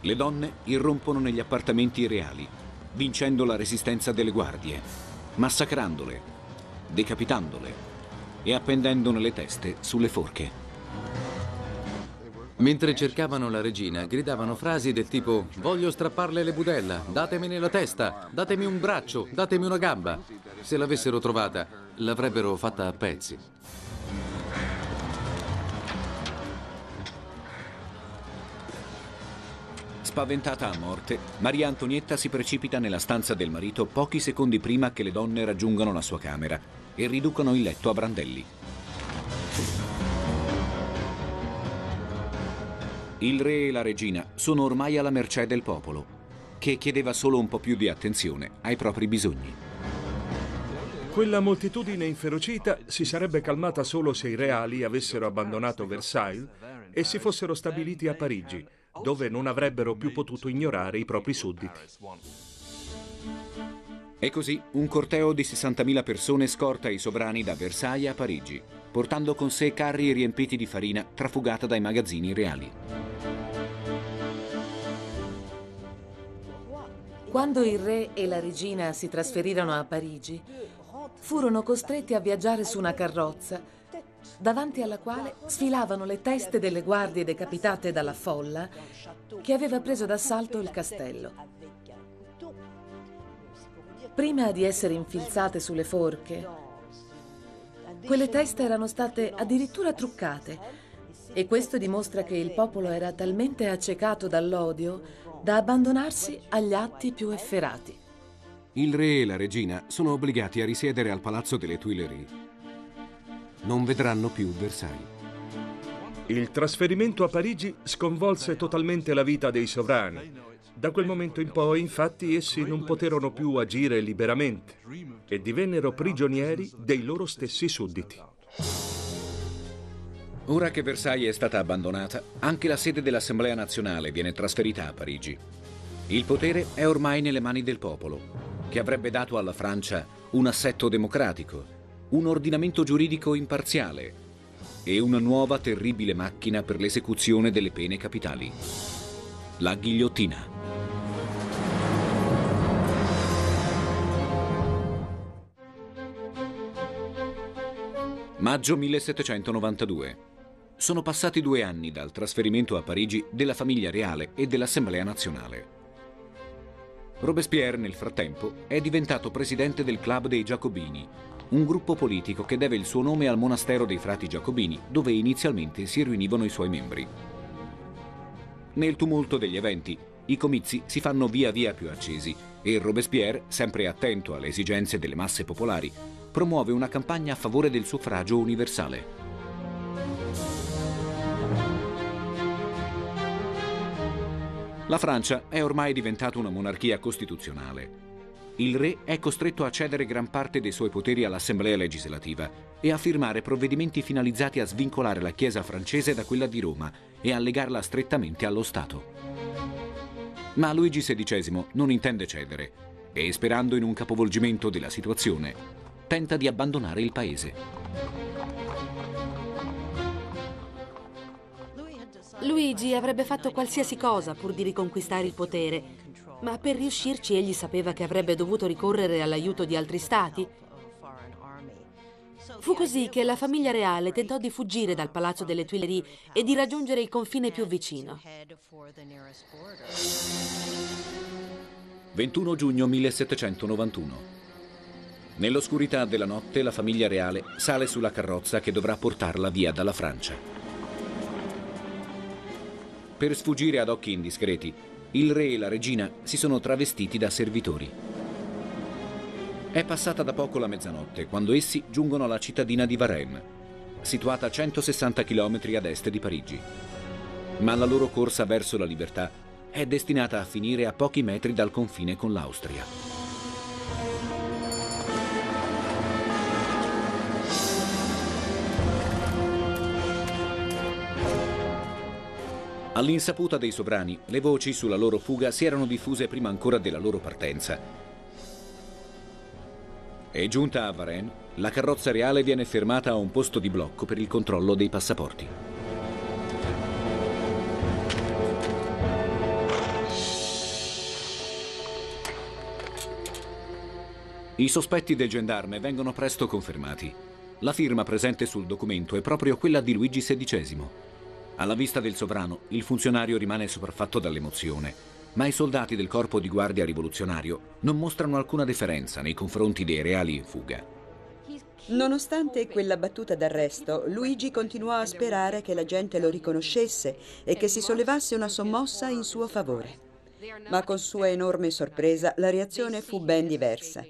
Le donne irrompono negli appartamenti reali, vincendo la resistenza delle guardie, massacrandole, decapitandole e appendendone le teste sulle forche. Mentre cercavano la regina, gridavano frasi del tipo Voglio strapparle le budella, datemene la testa, datemi un braccio, datemi una gamba. Se l'avessero trovata, l'avrebbero fatta a pezzi. Spaventata a morte, Maria Antonietta si precipita nella stanza del marito pochi secondi prima che le donne raggiungano la sua camera e riducono il letto a brandelli. Il re e la regina sono ormai alla mercé del popolo, che chiedeva solo un po' più di attenzione ai propri bisogni. Quella moltitudine inferocita si sarebbe calmata solo se i reali avessero abbandonato Versailles e si fossero stabiliti a Parigi, dove non avrebbero più potuto ignorare i propri sudditi. E così un corteo di 60.000 persone scorta i sovrani da Versailles a Parigi, portando con sé carri riempiti di farina trafugata dai magazzini reali. Quando il re e la regina si trasferirono a Parigi, furono costretti a viaggiare su una carrozza davanti alla quale sfilavano le teste delle guardie decapitate dalla folla che aveva preso d'assalto il castello. Prima di essere infilzate sulle forche, quelle teste erano state addirittura truccate e questo dimostra che il popolo era talmente accecato dall'odio da abbandonarsi agli atti più efferati. Il re e la regina sono obbligati a risiedere al palazzo delle Tuileries. Non vedranno più Versailles. Il trasferimento a Parigi sconvolse totalmente la vita dei sovrani da quel momento in poi, infatti, essi non poterono più agire liberamente e divennero prigionieri dei loro stessi sudditi. Ora che Versailles è stata abbandonata, anche la sede dell'Assemblea nazionale viene trasferita a Parigi. Il potere è ormai nelle mani del popolo, che avrebbe dato alla Francia un assetto democratico, un ordinamento giuridico imparziale e una nuova terribile macchina per l'esecuzione delle pene capitali. La ghigliottina. Maggio 1792. Sono passati due anni dal trasferimento a Parigi della famiglia reale e dell'Assemblea nazionale. Robespierre, nel frattempo, è diventato presidente del Club dei Giacobini, un gruppo politico che deve il suo nome al monastero dei frati giacobini, dove inizialmente si riunivano i suoi membri. Nel tumulto degli eventi, i comizi si fanno via via più accesi e Robespierre, sempre attento alle esigenze delle masse popolari, promuove una campagna a favore del suffragio universale. La Francia è ormai diventata una monarchia costituzionale. Il re è costretto a cedere gran parte dei suoi poteri all'Assemblea legislativa e a firmare provvedimenti finalizzati a svincolare la Chiesa francese da quella di Roma e a legarla strettamente allo Stato. Ma Luigi XVI non intende cedere e, sperando in un capovolgimento della situazione, tenta di abbandonare il paese. Luigi avrebbe fatto qualsiasi cosa pur di riconquistare il potere, ma per riuscirci egli sapeva che avrebbe dovuto ricorrere all'aiuto di altri stati. Fu così che la famiglia reale tentò di fuggire dal palazzo delle Tuileries e di raggiungere il confine più vicino. 21 giugno 1791. Nell'oscurità della notte la famiglia reale sale sulla carrozza che dovrà portarla via dalla Francia. Per sfuggire ad occhi indiscreti, il re e la regina si sono travestiti da servitori. È passata da poco la mezzanotte quando essi giungono alla cittadina di Varennes, situata a 160 km ad est di Parigi. Ma la loro corsa verso la libertà è destinata a finire a pochi metri dal confine con l'Austria. All'insaputa dei sovrani, le voci sulla loro fuga si erano diffuse prima ancora della loro partenza. E giunta a Varennes, la carrozza reale viene fermata a un posto di blocco per il controllo dei passaporti. I sospetti del gendarme vengono presto confermati. La firma presente sul documento è proprio quella di Luigi XVI. Alla vista del sovrano, il funzionario rimane sopraffatto dall'emozione, ma i soldati del corpo di guardia rivoluzionario non mostrano alcuna deferenza nei confronti dei reali in fuga. Nonostante quella battuta d'arresto, Luigi continuò a sperare che la gente lo riconoscesse e che si sollevasse una sommossa in suo favore. Ma con sua enorme sorpresa la reazione fu ben diversa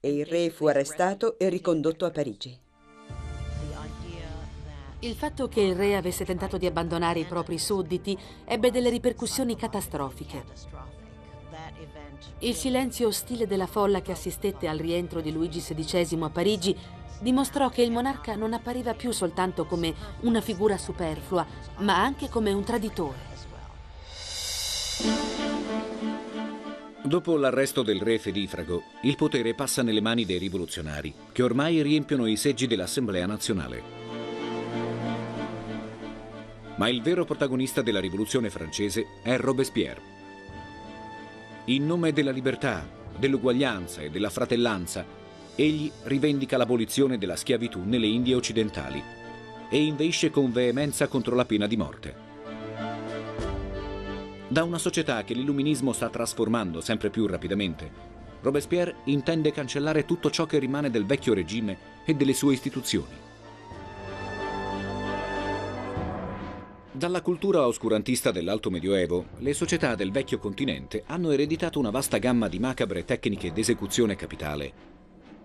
e il re fu arrestato e ricondotto a Parigi. Il fatto che il re avesse tentato di abbandonare i propri sudditi ebbe delle ripercussioni catastrofiche. Il silenzio ostile della folla che assistette al rientro di Luigi XVI a Parigi dimostrò che il monarca non appariva più soltanto come una figura superflua, ma anche come un traditore. Dopo l'arresto del re Fedifrago, il potere passa nelle mani dei rivoluzionari, che ormai riempiono i seggi dell'Assemblea nazionale. Ma il vero protagonista della rivoluzione francese è Robespierre. In nome della libertà, dell'uguaglianza e della fratellanza, egli rivendica l'abolizione della schiavitù nelle Indie occidentali e inveisce con veemenza contro la pena di morte. Da una società che l'illuminismo sta trasformando sempre più rapidamente, Robespierre intende cancellare tutto ciò che rimane del vecchio regime e delle sue istituzioni. Dalla cultura oscurantista dell'Alto Medioevo, le società del vecchio continente hanno ereditato una vasta gamma di macabre tecniche d'esecuzione capitale.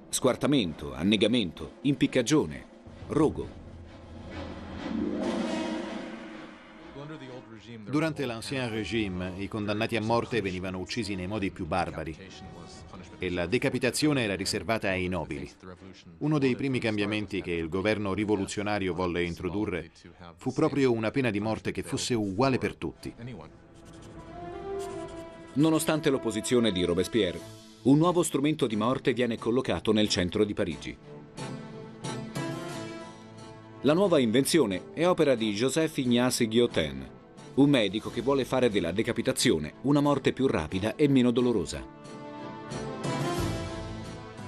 Squartamento, annegamento, impiccagione, rogo. Durante l'Ancien Régime i condannati a morte venivano uccisi nei modi più barbari e la decapitazione era riservata ai nobili. Uno dei primi cambiamenti che il governo rivoluzionario volle introdurre fu proprio una pena di morte che fosse uguale per tutti. Nonostante l'opposizione di Robespierre, un nuovo strumento di morte viene collocato nel centro di Parigi. La nuova invenzione è opera di Joseph Ignace Guillotin, un medico che vuole fare della decapitazione una morte più rapida e meno dolorosa.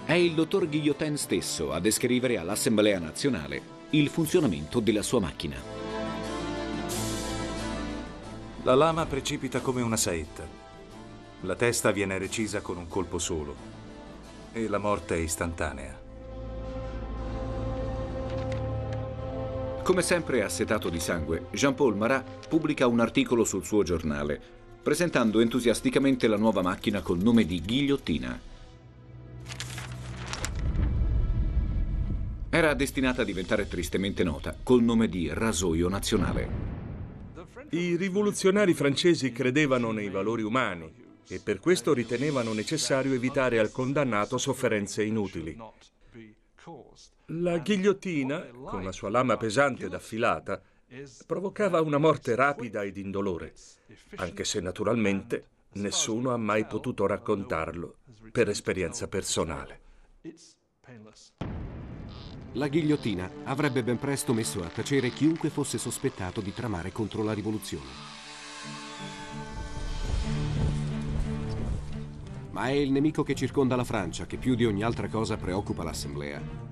È il dottor Guillotin stesso a descrivere all'Assemblea nazionale il funzionamento della sua macchina. La lama precipita come una saetta. La testa viene recisa con un colpo solo e la morte è istantanea. Come sempre assetato di sangue, Jean-Paul Marat pubblica un articolo sul suo giornale, presentando entusiasticamente la nuova macchina col nome di ghigliottina. Era destinata a diventare tristemente nota col nome di rasoio nazionale. I rivoluzionari francesi credevano nei valori umani e per questo ritenevano necessario evitare al condannato sofferenze inutili. La ghigliottina, con la sua lama pesante ed affilata, provocava una morte rapida ed indolore, anche se naturalmente nessuno ha mai potuto raccontarlo per esperienza personale. La ghigliottina avrebbe ben presto messo a tacere chiunque fosse sospettato di tramare contro la rivoluzione. Ma è il nemico che circonda la Francia che più di ogni altra cosa preoccupa l'Assemblea.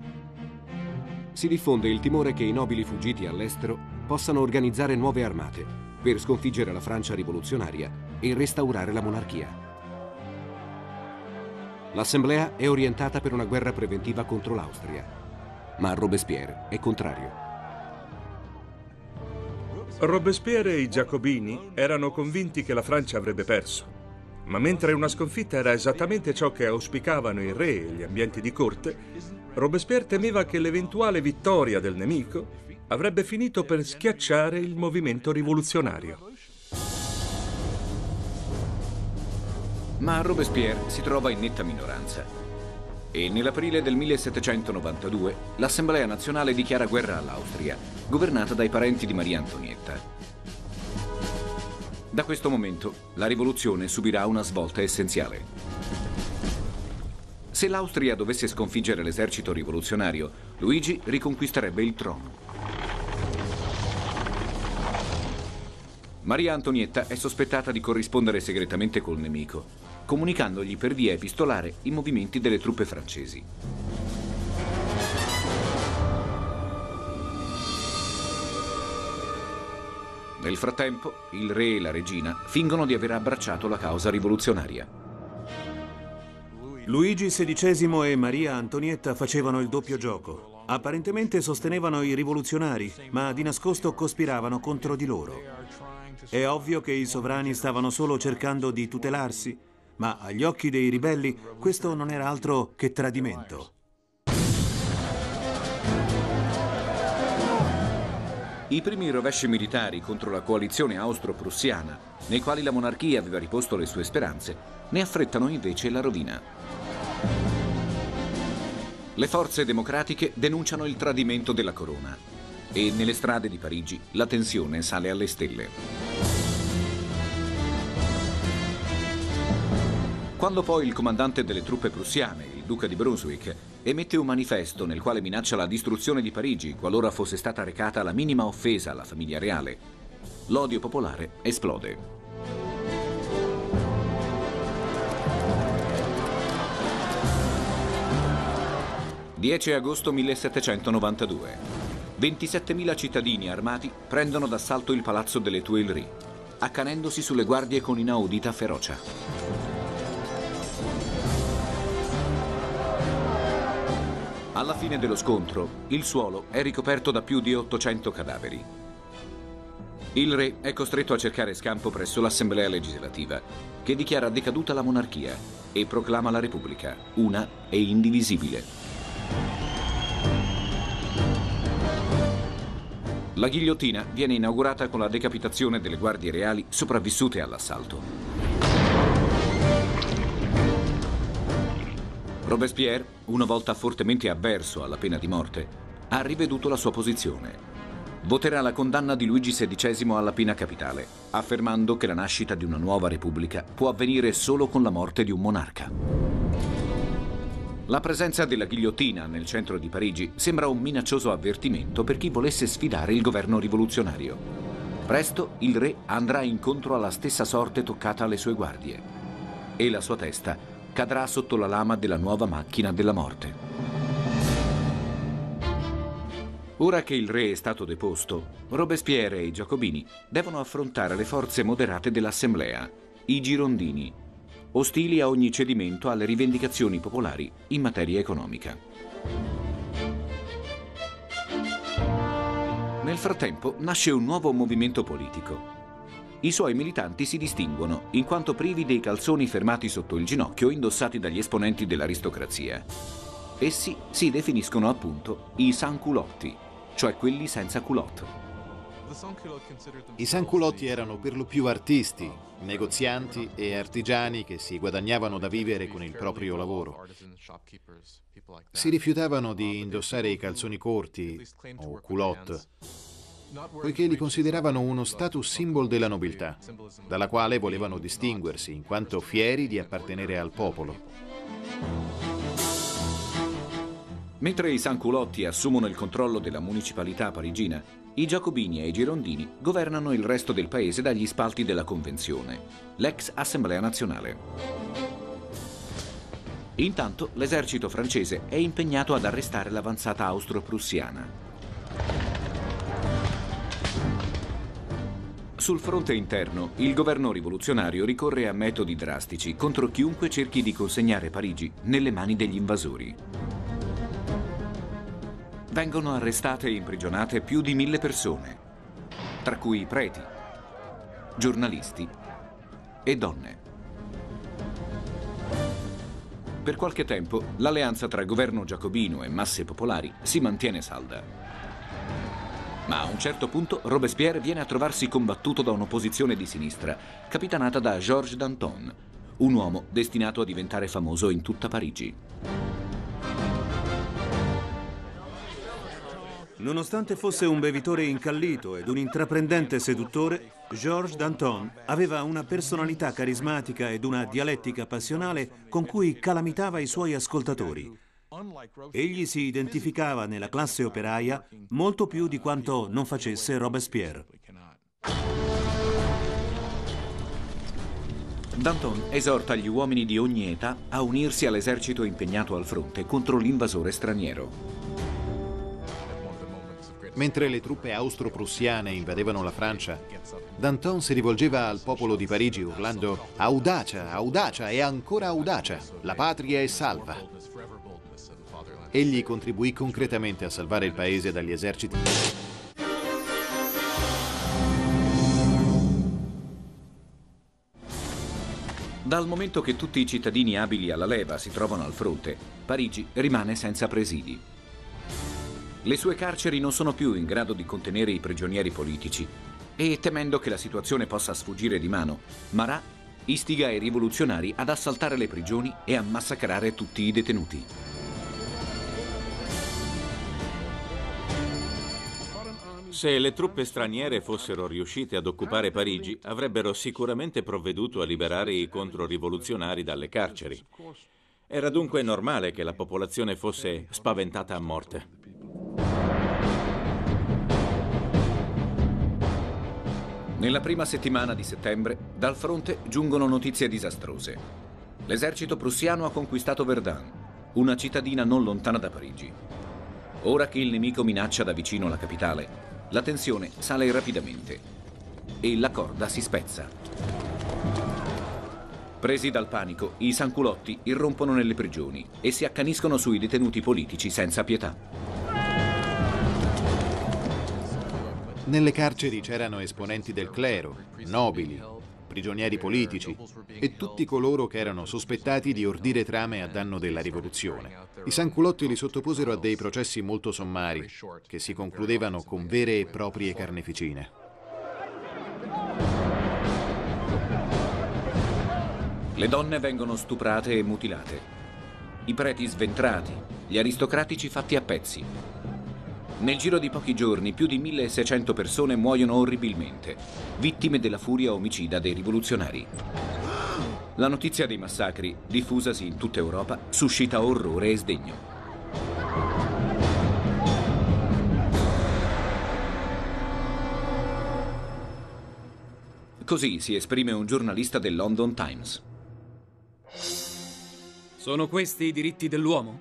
Si diffonde il timore che i nobili fuggiti all'estero possano organizzare nuove armate per sconfiggere la Francia rivoluzionaria e restaurare la monarchia. L'Assemblea è orientata per una guerra preventiva contro l'Austria ma Robespierre è contrario. Robespierre e i giacobini erano convinti che la Francia avrebbe perso. Ma mentre una sconfitta era esattamente ciò che auspicavano il re e gli ambienti di corte, Robespierre temeva che l'eventuale vittoria del nemico avrebbe finito per schiacciare il movimento rivoluzionario. Ma Robespierre si trova in netta minoranza e nell'aprile del 1792 l'Assemblea nazionale dichiara guerra all'Austria, governata dai parenti di Maria Antonietta. Da questo momento la rivoluzione subirà una svolta essenziale. Se l'Austria dovesse sconfiggere l'esercito rivoluzionario, Luigi riconquisterebbe il trono. Maria Antonietta è sospettata di corrispondere segretamente col nemico comunicandogli per via epistolare i movimenti delle truppe francesi. Nel frattempo, il re e la regina fingono di aver abbracciato la causa rivoluzionaria. Luigi XVI e Maria Antonietta facevano il doppio gioco. Apparentemente sostenevano i rivoluzionari, ma di nascosto cospiravano contro di loro. È ovvio che i sovrani stavano solo cercando di tutelarsi ma agli occhi dei ribelli questo non era altro che tradimento. I primi rovesci militari contro la coalizione austro-prussiana, nei quali la monarchia aveva riposto le sue speranze, ne affrettano invece la rovina. Le forze democratiche denunciano il tradimento della corona e nelle strade di Parigi la tensione sale alle stelle. Quando poi il comandante delle truppe prussiane, il duca di Brunswick, emette un manifesto nel quale minaccia la distruzione di Parigi qualora fosse stata recata la minima offesa alla famiglia reale, l'odio popolare esplode. «10 agosto 1792. 27.000 cittadini armati prendono d'assalto il palazzo delle Tuileries, accanendosi sulle guardie con inaudita ferocia. Alla fine dello scontro, il suolo è ricoperto da più di 800 cadaveri. Il re è costretto a cercare scampo presso l'Assemblea legislativa, che dichiara decaduta la monarchia e proclama la Repubblica, una e indivisibile. La ghigliottina viene inaugurata con la decapitazione delle guardie reali sopravvissute all'assalto. Robespierre, una volta fortemente avverso alla pena di morte, ha riveduto la sua posizione. Voterà la condanna di Luigi XVI alla pena capitale, affermando che la nascita di una nuova repubblica può avvenire solo con la morte di un monarca. La presenza della ghigliottina nel centro di Parigi sembra un minaccioso avvertimento per chi volesse sfidare il governo rivoluzionario. Presto il re andrà incontro alla stessa sorte toccata alle sue guardie e la sua testa cadrà sotto la lama della nuova macchina della morte. Ora che il re è stato deposto, Robespierre e i Giacobini devono affrontare le forze moderate dell'Assemblea, i Girondini, ostili a ogni cedimento alle rivendicazioni popolari in materia economica. Nel frattempo nasce un nuovo movimento politico. I suoi militanti si distinguono in quanto privi dei calzoni fermati sotto il ginocchio indossati dagli esponenti dell'aristocrazia. Essi si definiscono appunto i sanculotti, cioè quelli senza culotto. I sanculotti erano per lo più artisti, negozianti e artigiani che si guadagnavano da vivere con il proprio lavoro. Si rifiutavano di indossare i calzoni corti o culotte, poiché li consideravano uno status symbol della nobiltà, dalla quale volevano distinguersi in quanto fieri di appartenere al popolo. Mentre i sanculotti assumono il controllo della municipalità parigina, i giacobini e i girondini governano il resto del paese dagli spalti della Convenzione, l'ex Assemblea nazionale. Intanto l'esercito francese è impegnato ad arrestare l'avanzata austro-prussiana. Sul fronte interno, il governo rivoluzionario ricorre a metodi drastici contro chiunque cerchi di consegnare Parigi nelle mani degli invasori vengono arrestate e imprigionate più di mille persone, tra cui preti, giornalisti e donne. Per qualche tempo l'alleanza tra governo giacobino e masse popolari si mantiene salda. Ma a un certo punto Robespierre viene a trovarsi combattuto da un'opposizione di sinistra, capitanata da Georges Danton, un uomo destinato a diventare famoso in tutta Parigi. Nonostante fosse un bevitore incallito ed un intraprendente seduttore, Georges Danton aveva una personalità carismatica ed una dialettica passionale con cui calamitava i suoi ascoltatori. Egli si identificava nella classe operaia molto più di quanto non facesse Robespierre. Danton esorta gli uomini di ogni età a unirsi all'esercito impegnato al fronte contro l'invasore straniero. Mentre le truppe austro-prussiane invadevano la Francia, Danton si rivolgeva al popolo di Parigi urlando Audacia, audacia e ancora audacia, la patria è salva. Egli contribuì concretamente a salvare il paese dagli eserciti. Dal momento che tutti i cittadini abili alla leva si trovano al fronte, Parigi rimane senza presidi. Le sue carceri non sono più in grado di contenere i prigionieri politici e, temendo che la situazione possa sfuggire di mano, Marat istiga i rivoluzionari ad assaltare le prigioni e a massacrare tutti i detenuti. Se le truppe straniere fossero riuscite ad occupare Parigi, avrebbero sicuramente provveduto a liberare i controrivoluzionari dalle carceri. Era dunque normale che la popolazione fosse spaventata a morte. Nella prima settimana di settembre, dal fronte giungono notizie disastrose. L'esercito prussiano ha conquistato Verdun, una cittadina non lontana da Parigi. Ora che il nemico minaccia da vicino la capitale, la tensione sale rapidamente e la corda si spezza. Presi dal panico, i sanculotti irrompono nelle prigioni e si accaniscono sui detenuti politici senza pietà. Nelle carceri c'erano esponenti del clero, nobili, prigionieri politici e tutti coloro che erano sospettati di ordire trame a danno della rivoluzione. I sanculotti li sottoposero a dei processi molto sommari che si concludevano con vere e proprie carneficine. Le donne vengono stuprate e mutilate, i preti sventrati, gli aristocratici fatti a pezzi, nel giro di pochi giorni più di 1600 persone muoiono orribilmente, vittime della furia omicida dei rivoluzionari. La notizia dei massacri, diffusasi in tutta Europa, suscita orrore e sdegno. Così si esprime un giornalista del London Times. Sono questi i diritti dell'uomo?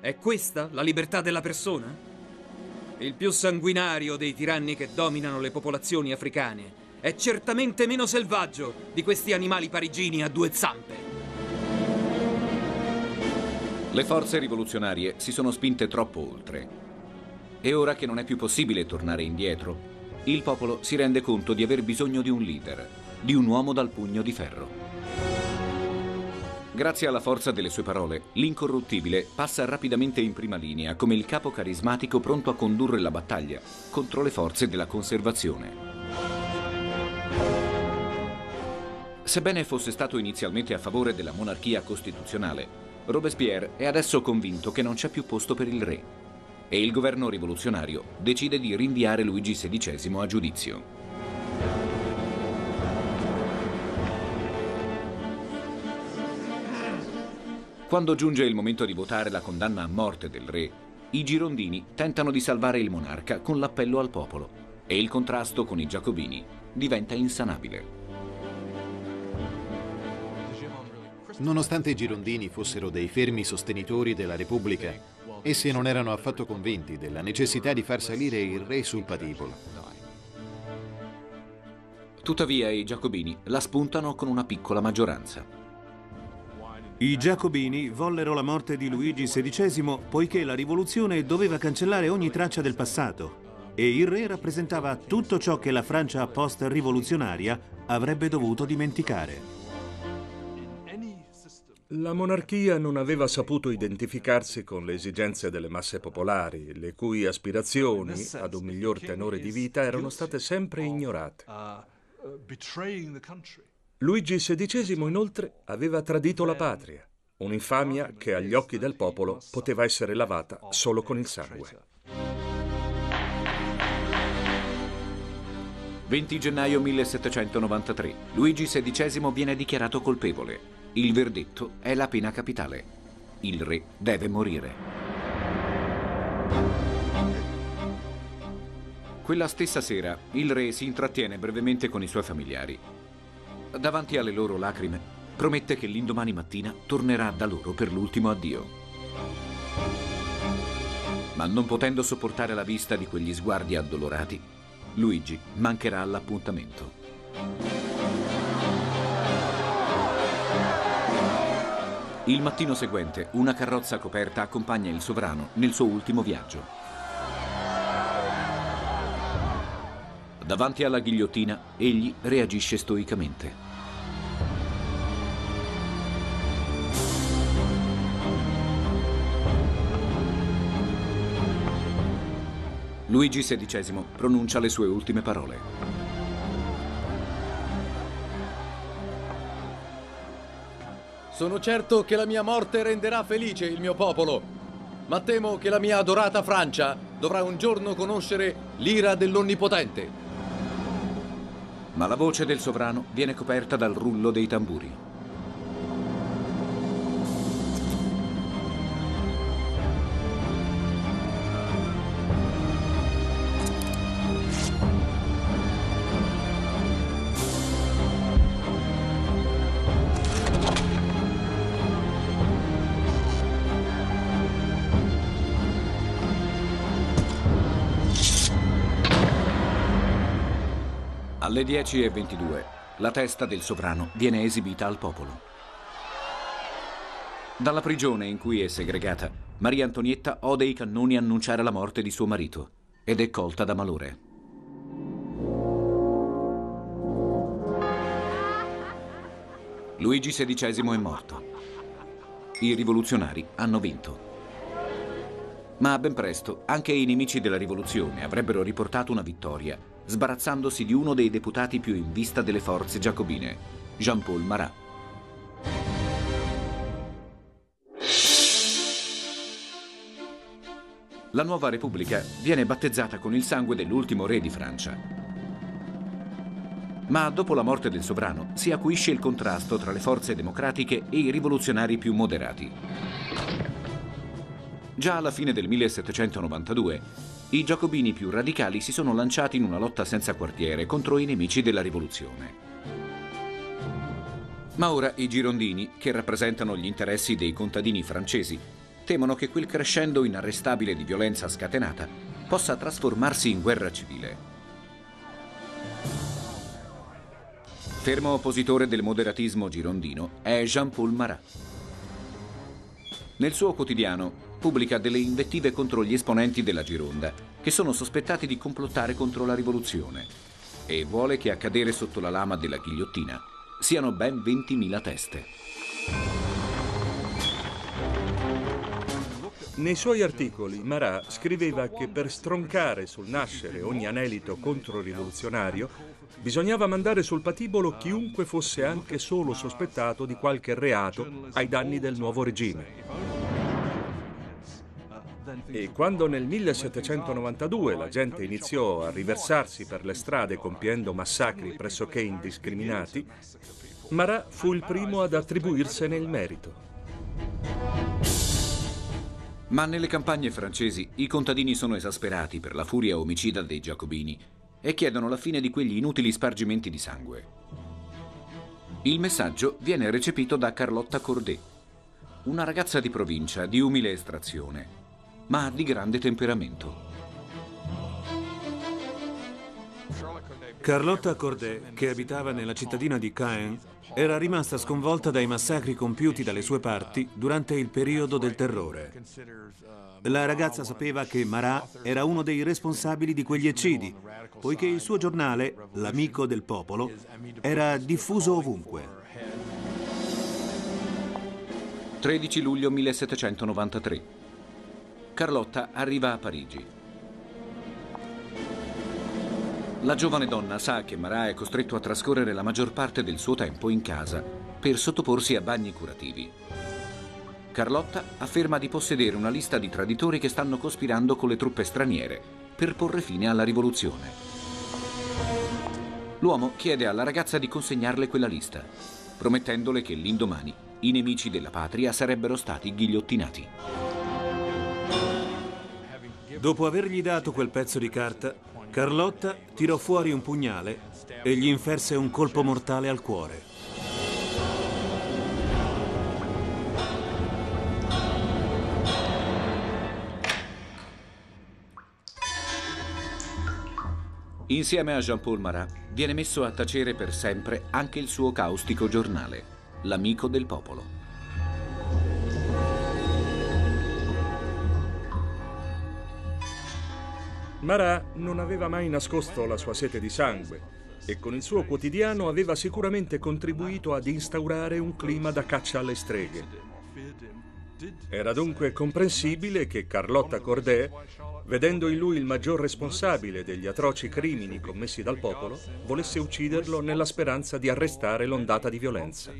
È questa la libertà della persona? Il più sanguinario dei tiranni che dominano le popolazioni africane è certamente meno selvaggio di questi animali parigini a due zampe. Le forze rivoluzionarie si sono spinte troppo oltre. E ora che non è più possibile tornare indietro, il popolo si rende conto di aver bisogno di un leader, di un uomo dal pugno di ferro. Grazie alla forza delle sue parole, l'incorruttibile passa rapidamente in prima linea come il capo carismatico pronto a condurre la battaglia contro le forze della conservazione. Sebbene fosse stato inizialmente a favore della monarchia costituzionale, Robespierre è adesso convinto che non c'è più posto per il re e il governo rivoluzionario decide di rinviare Luigi XVI a giudizio. Quando giunge il momento di votare la condanna a morte del re, i girondini tentano di salvare il monarca con l'appello al popolo e il contrasto con i giacobini diventa insanabile. Nonostante i girondini fossero dei fermi sostenitori della Repubblica, essi non erano affatto convinti della necessità di far salire il re sul patibolo. Tuttavia i giacobini la spuntano con una piccola maggioranza. I giacobini vollero la morte di Luigi XVI poiché la rivoluzione doveva cancellare ogni traccia del passato e il re rappresentava tutto ciò che la Francia post-rivoluzionaria avrebbe dovuto dimenticare. La monarchia non aveva saputo identificarsi con le esigenze delle masse popolari, le cui aspirazioni ad un miglior tenore di vita erano state sempre ignorate. Luigi XVI inoltre aveva tradito la patria, un'infamia che agli occhi del popolo poteva essere lavata solo con il sangue. 20 gennaio 1793. Luigi XVI viene dichiarato colpevole. Il verdetto è la pena capitale. Il re deve morire. Quella stessa sera il re si intrattiene brevemente con i suoi familiari. Davanti alle loro lacrime promette che l'indomani mattina tornerà da loro per l'ultimo addio. Ma non potendo sopportare la vista di quegli sguardi addolorati, Luigi mancherà all'appuntamento. Il mattino seguente, una carrozza coperta accompagna il sovrano nel suo ultimo viaggio. Davanti alla ghigliottina, egli reagisce stoicamente. Luigi XVI pronuncia le sue ultime parole. Sono certo che la mia morte renderà felice il mio popolo, ma temo che la mia adorata Francia dovrà un giorno conoscere l'ira dell'Onnipotente. Ma la voce del sovrano viene coperta dal rullo dei tamburi. Alle 10.22 la testa del sovrano viene esibita al popolo. Dalla prigione in cui è segregata, Maria Antonietta ode i cannoni annunciare la morte di suo marito ed è colta da malore. Luigi XVI è morto. I rivoluzionari hanno vinto. Ma ben presto anche i nemici della rivoluzione avrebbero riportato una vittoria sbarazzandosi di uno dei deputati più in vista delle forze giacobine, Jean-Paul Marat. La nuova Repubblica viene battezzata con il sangue dell'ultimo re di Francia. Ma dopo la morte del sovrano si acuisce il contrasto tra le forze democratiche e i rivoluzionari più moderati. Già alla fine del 1792 i giacobini più radicali si sono lanciati in una lotta senza quartiere contro i nemici della rivoluzione. Ma ora i girondini, che rappresentano gli interessi dei contadini francesi, temono che quel crescendo inarrestabile di violenza scatenata possa trasformarsi in guerra civile. Fermo oppositore del moderatismo girondino è Jean-Paul Marat. Nel suo quotidiano pubblica delle invettive contro gli esponenti della Gironda, che sono sospettati di complottare contro la rivoluzione, e vuole che a cadere sotto la lama della ghigliottina siano ben 20.000 teste. Nei suoi articoli Marat scriveva che per stroncare sul nascere ogni anelito controrivoluzionario bisognava mandare sul patibolo chiunque fosse anche solo sospettato di qualche reato ai danni del nuovo regime. E quando nel 1792 la gente iniziò a riversarsi per le strade compiendo massacri pressoché indiscriminati, Marat fu il primo ad attribuirsene il merito. Ma nelle campagne francesi i contadini sono esasperati per la furia omicida dei giacobini e chiedono la fine di quegli inutili spargimenti di sangue. Il messaggio viene recepito da Carlotta Cordet, una ragazza di provincia di umile estrazione, ma di grande temperamento. Carlotta Cordet, che abitava nella cittadina di Caen, era rimasta sconvolta dai massacri compiuti dalle sue parti durante il periodo del terrore. La ragazza sapeva che Marat era uno dei responsabili di quegli eccidi, poiché il suo giornale, L'Amico del Popolo, era diffuso ovunque. 13 luglio 1793. Carlotta arriva a Parigi. La giovane donna sa che Marat è costretto a trascorrere la maggior parte del suo tempo in casa per sottoporsi a bagni curativi. Carlotta afferma di possedere una lista di traditori che stanno cospirando con le truppe straniere per porre fine alla rivoluzione. L'uomo chiede alla ragazza di consegnarle quella lista, promettendole che l'indomani i nemici della patria sarebbero stati ghigliottinati. Dopo avergli dato quel pezzo di carta, Carlotta tirò fuori un pugnale e gli inferse un colpo mortale al cuore. Insieme a Jean-Paul Marat viene messo a tacere per sempre anche il suo caustico giornale, L'Amico del Popolo. Marat non aveva mai nascosto la sua sete di sangue e con il suo quotidiano aveva sicuramente contribuito ad instaurare un clima da caccia alle streghe. Era dunque comprensibile che Carlotta Cordet, vedendo in lui il maggior responsabile degli atroci crimini commessi dal popolo, volesse ucciderlo nella speranza di arrestare l'ondata di violenza.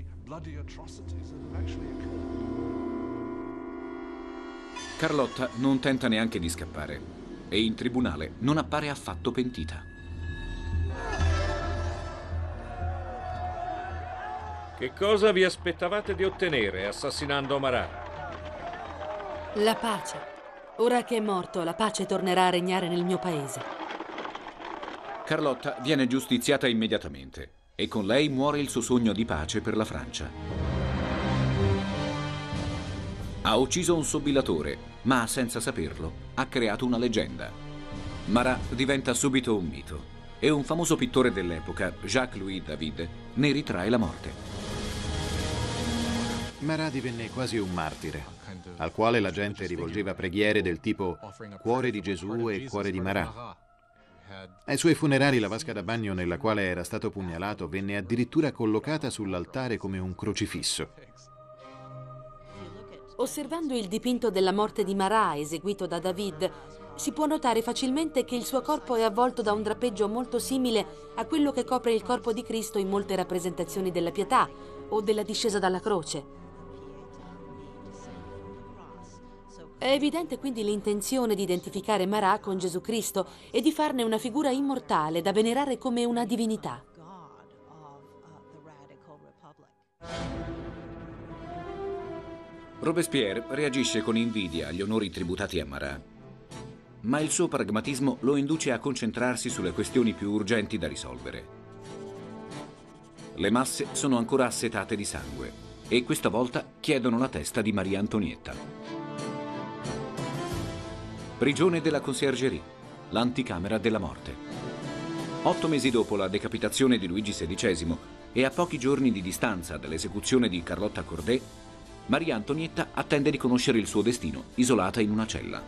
Carlotta non tenta neanche di scappare e in tribunale non appare affatto pentita. Che cosa vi aspettavate di ottenere assassinando Marat? La pace. Ora che è morto, la pace tornerà a regnare nel mio paese. Carlotta viene giustiziata immediatamente e con lei muore il suo sogno di pace per la Francia. Ha ucciso un sobillatore, ma senza saperlo ha creato una leggenda. Marat diventa subito un mito e un famoso pittore dell'epoca, Jacques-Louis David, ne ritrae la morte. Marat divenne quasi un martire, al quale la gente rivolgeva preghiere del tipo Cuore di Gesù e Cuore di Marat. Ai suoi funerali la vasca da bagno nella quale era stato pugnalato venne addirittura collocata sull'altare come un crocifisso. Osservando il dipinto della morte di Marat eseguito da David, si può notare facilmente che il suo corpo è avvolto da un drappeggio molto simile a quello che copre il corpo di Cristo in molte rappresentazioni della pietà o della discesa dalla croce. È evidente quindi l'intenzione di identificare Marat con Gesù Cristo e di farne una figura immortale da venerare come una divinità. Robespierre reagisce con invidia agli onori tributati a Marat, ma il suo pragmatismo lo induce a concentrarsi sulle questioni più urgenti da risolvere. Le masse sono ancora assetate di sangue e questa volta chiedono la testa di Maria Antonietta. Prigione della Conciergerie, l'anticamera della morte. Otto mesi dopo la decapitazione di Luigi XVI e a pochi giorni di distanza dall'esecuzione di Carlotta Corday, Maria Antonietta attende di conoscere il suo destino, isolata in una cella.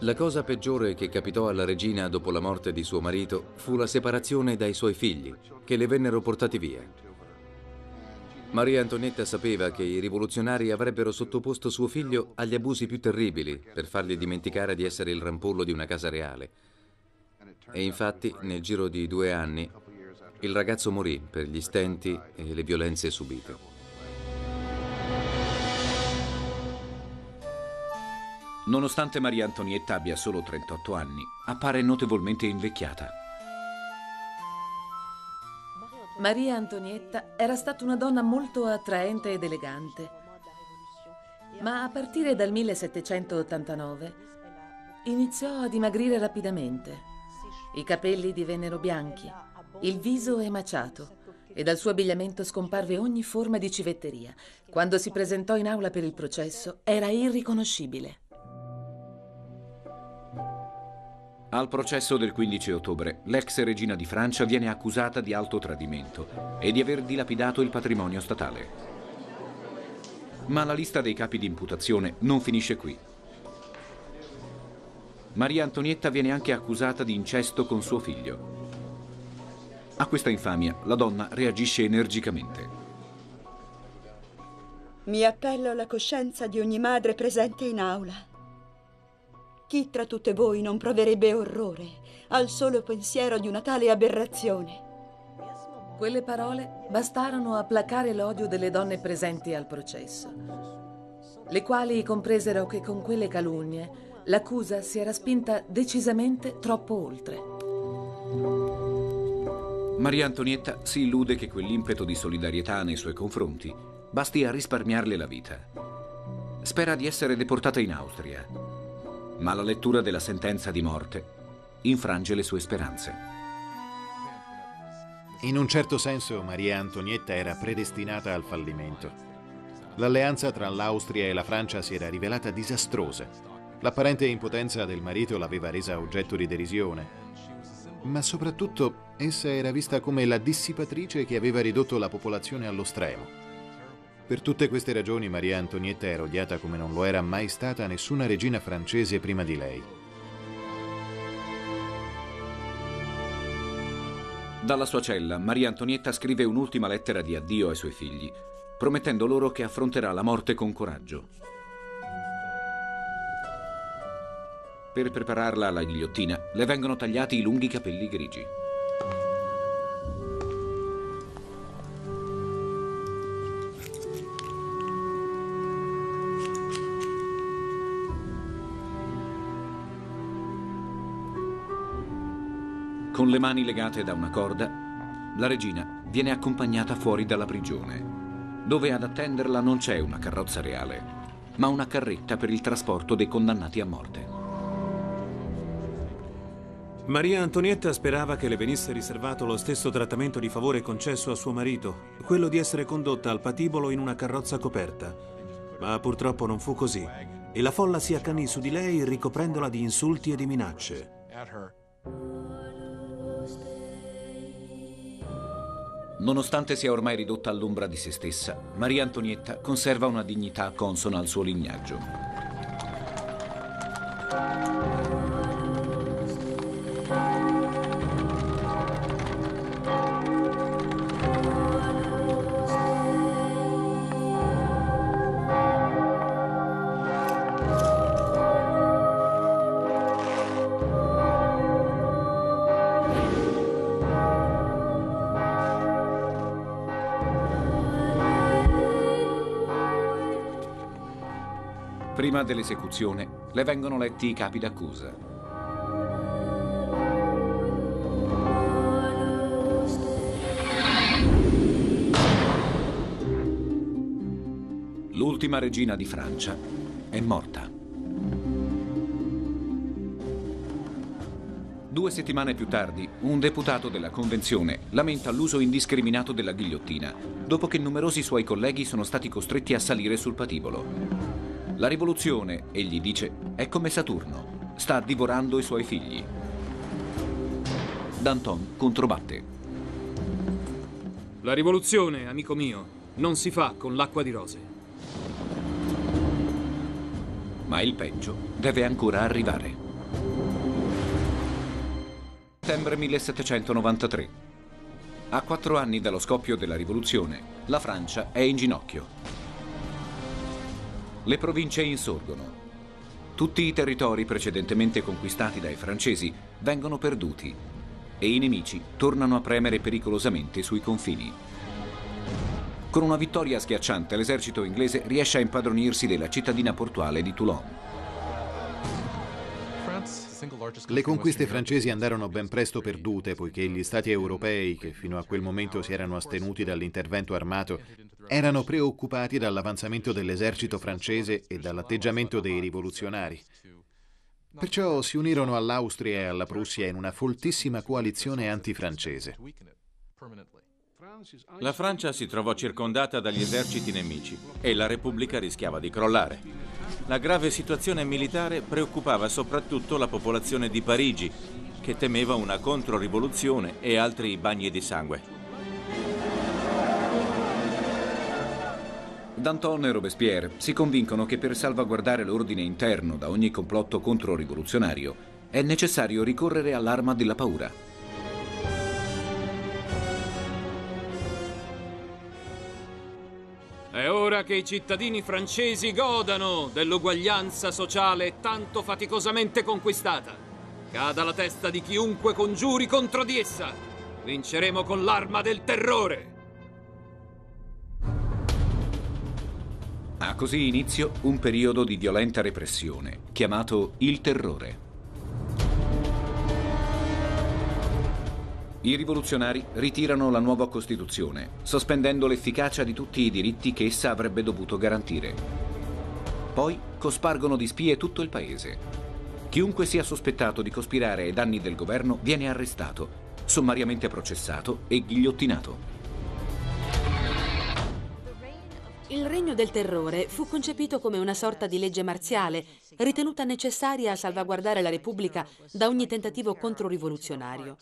La cosa peggiore che capitò alla regina dopo la morte di suo marito fu la separazione dai suoi figli, che le vennero portati via. Maria Antonietta sapeva che i rivoluzionari avrebbero sottoposto suo figlio agli abusi più terribili per fargli dimenticare di essere il rampollo di una casa reale. E infatti, nel giro di due anni, il ragazzo morì per gli stenti e le violenze subite. Nonostante Maria Antonietta abbia solo 38 anni, appare notevolmente invecchiata. Maria Antonietta era stata una donna molto attraente ed elegante, ma a partire dal 1789 iniziò a dimagrire rapidamente. I capelli divennero bianchi, il viso emaciato e dal suo abbigliamento scomparve ogni forma di civetteria. Quando si presentò in aula per il processo era irriconoscibile. Al processo del 15 ottobre, l'ex regina di Francia viene accusata di alto tradimento e di aver dilapidato il patrimonio statale. Ma la lista dei capi di imputazione non finisce qui. Maria Antonietta viene anche accusata di incesto con suo figlio. A questa infamia la donna reagisce energicamente. Mi appello alla coscienza di ogni madre presente in aula. Chi tra tutte voi non proverebbe orrore al solo pensiero di una tale aberrazione? Quelle parole bastarono a placare l'odio delle donne presenti al processo, le quali compresero che con quelle calunnie l'accusa si era spinta decisamente troppo oltre. Maria Antonietta si illude che quell'impeto di solidarietà nei suoi confronti basti a risparmiarle la vita. Spera di essere deportata in Austria, ma la lettura della sentenza di morte infrange le sue speranze. In un certo senso Maria Antonietta era predestinata al fallimento. L'alleanza tra l'Austria e la Francia si era rivelata disastrosa. L'apparente impotenza del marito l'aveva resa oggetto di derisione. Ma soprattutto essa era vista come la dissipatrice che aveva ridotto la popolazione allo stremo. Per tutte queste ragioni Maria Antonietta era odiata come non lo era mai stata nessuna regina francese prima di lei. Dalla sua cella, Maria Antonietta scrive un'ultima lettera di addio ai suoi figli, promettendo loro che affronterà la morte con coraggio. Per prepararla alla ghigliottina, le vengono tagliati i lunghi capelli grigi. Con le mani legate da una corda, la regina viene accompagnata fuori dalla prigione, dove ad attenderla non c'è una carrozza reale, ma una carretta per il trasporto dei condannati a morte. Maria Antonietta sperava che le venisse riservato lo stesso trattamento di favore concesso a suo marito, quello di essere condotta al patibolo in una carrozza coperta. Ma purtroppo non fu così, e la folla si accanì su di lei ricoprendola di insulti e di minacce. Nonostante sia ormai ridotta all'ombra di se stessa, Maria Antonietta conserva una dignità consona al suo lignaggio. Dell'esecuzione le vengono letti i capi d'accusa. L'ultima regina di Francia è morta. Due settimane più tardi, un deputato della convenzione lamenta l'uso indiscriminato della ghigliottina, dopo che numerosi suoi colleghi sono stati costretti a salire sul patibolo. La rivoluzione, egli dice, è come Saturno, sta divorando i suoi figli. Danton controbatte. La rivoluzione, amico mio, non si fa con l'acqua di rose. Ma il peggio deve ancora arrivare. Settembre 1793. A quattro anni dallo scoppio della rivoluzione, la Francia è in ginocchio. Le province insorgono. Tutti i territori precedentemente conquistati dai francesi vengono perduti e i nemici tornano a premere pericolosamente sui confini. Con una vittoria schiacciante l'esercito inglese riesce a impadronirsi della cittadina portuale di Toulon. Le conquiste francesi andarono ben presto perdute poiché gli stati europei, che fino a quel momento si erano astenuti dall'intervento armato, erano preoccupati dall'avanzamento dell'esercito francese e dall'atteggiamento dei rivoluzionari. Perciò si unirono all'Austria e alla Prussia in una foltissima coalizione antifrancese. La Francia si trovò circondata dagli eserciti nemici e la Repubblica rischiava di crollare. La grave situazione militare preoccupava soprattutto la popolazione di Parigi, che temeva una controrivoluzione e altri bagni di sangue. Danton e Robespierre si convincono che per salvaguardare l'ordine interno da ogni complotto controrivoluzionario è necessario ricorrere all'arma della paura. È ora che i cittadini francesi godano dell'uguaglianza sociale tanto faticosamente conquistata. Cada la testa di chiunque congiuri contro di essa. Vinceremo con l'arma del terrore. Ha così inizio un periodo di violenta repressione, chiamato il terrore. I rivoluzionari ritirano la nuova Costituzione, sospendendo l'efficacia di tutti i diritti che essa avrebbe dovuto garantire. Poi cospargono di spie tutto il paese. Chiunque sia sospettato di cospirare ai danni del governo viene arrestato, sommariamente processato e ghigliottinato. Il regno del terrore fu concepito come una sorta di legge marziale, ritenuta necessaria a salvaguardare la Repubblica da ogni tentativo controrivoluzionario.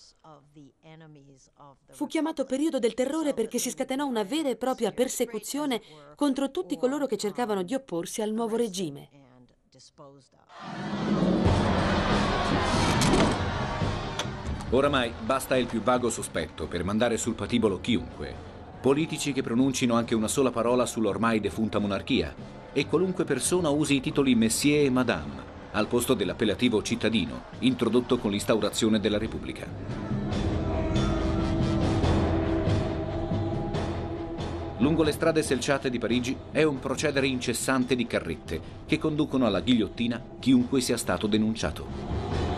Fu chiamato periodo del terrore perché si scatenò una vera e propria persecuzione contro tutti coloro che cercavano di opporsi al nuovo regime. Oramai basta il più vago sospetto per mandare sul patibolo chiunque. Politici che pronuncino anche una sola parola sull'ormai defunta monarchia e qualunque persona usi i titoli Messier e Madame al posto dell'appellativo cittadino introdotto con l'instaurazione della Repubblica. Lungo le strade selciate di Parigi è un procedere incessante di carrette che conducono alla ghigliottina chiunque sia stato denunciato.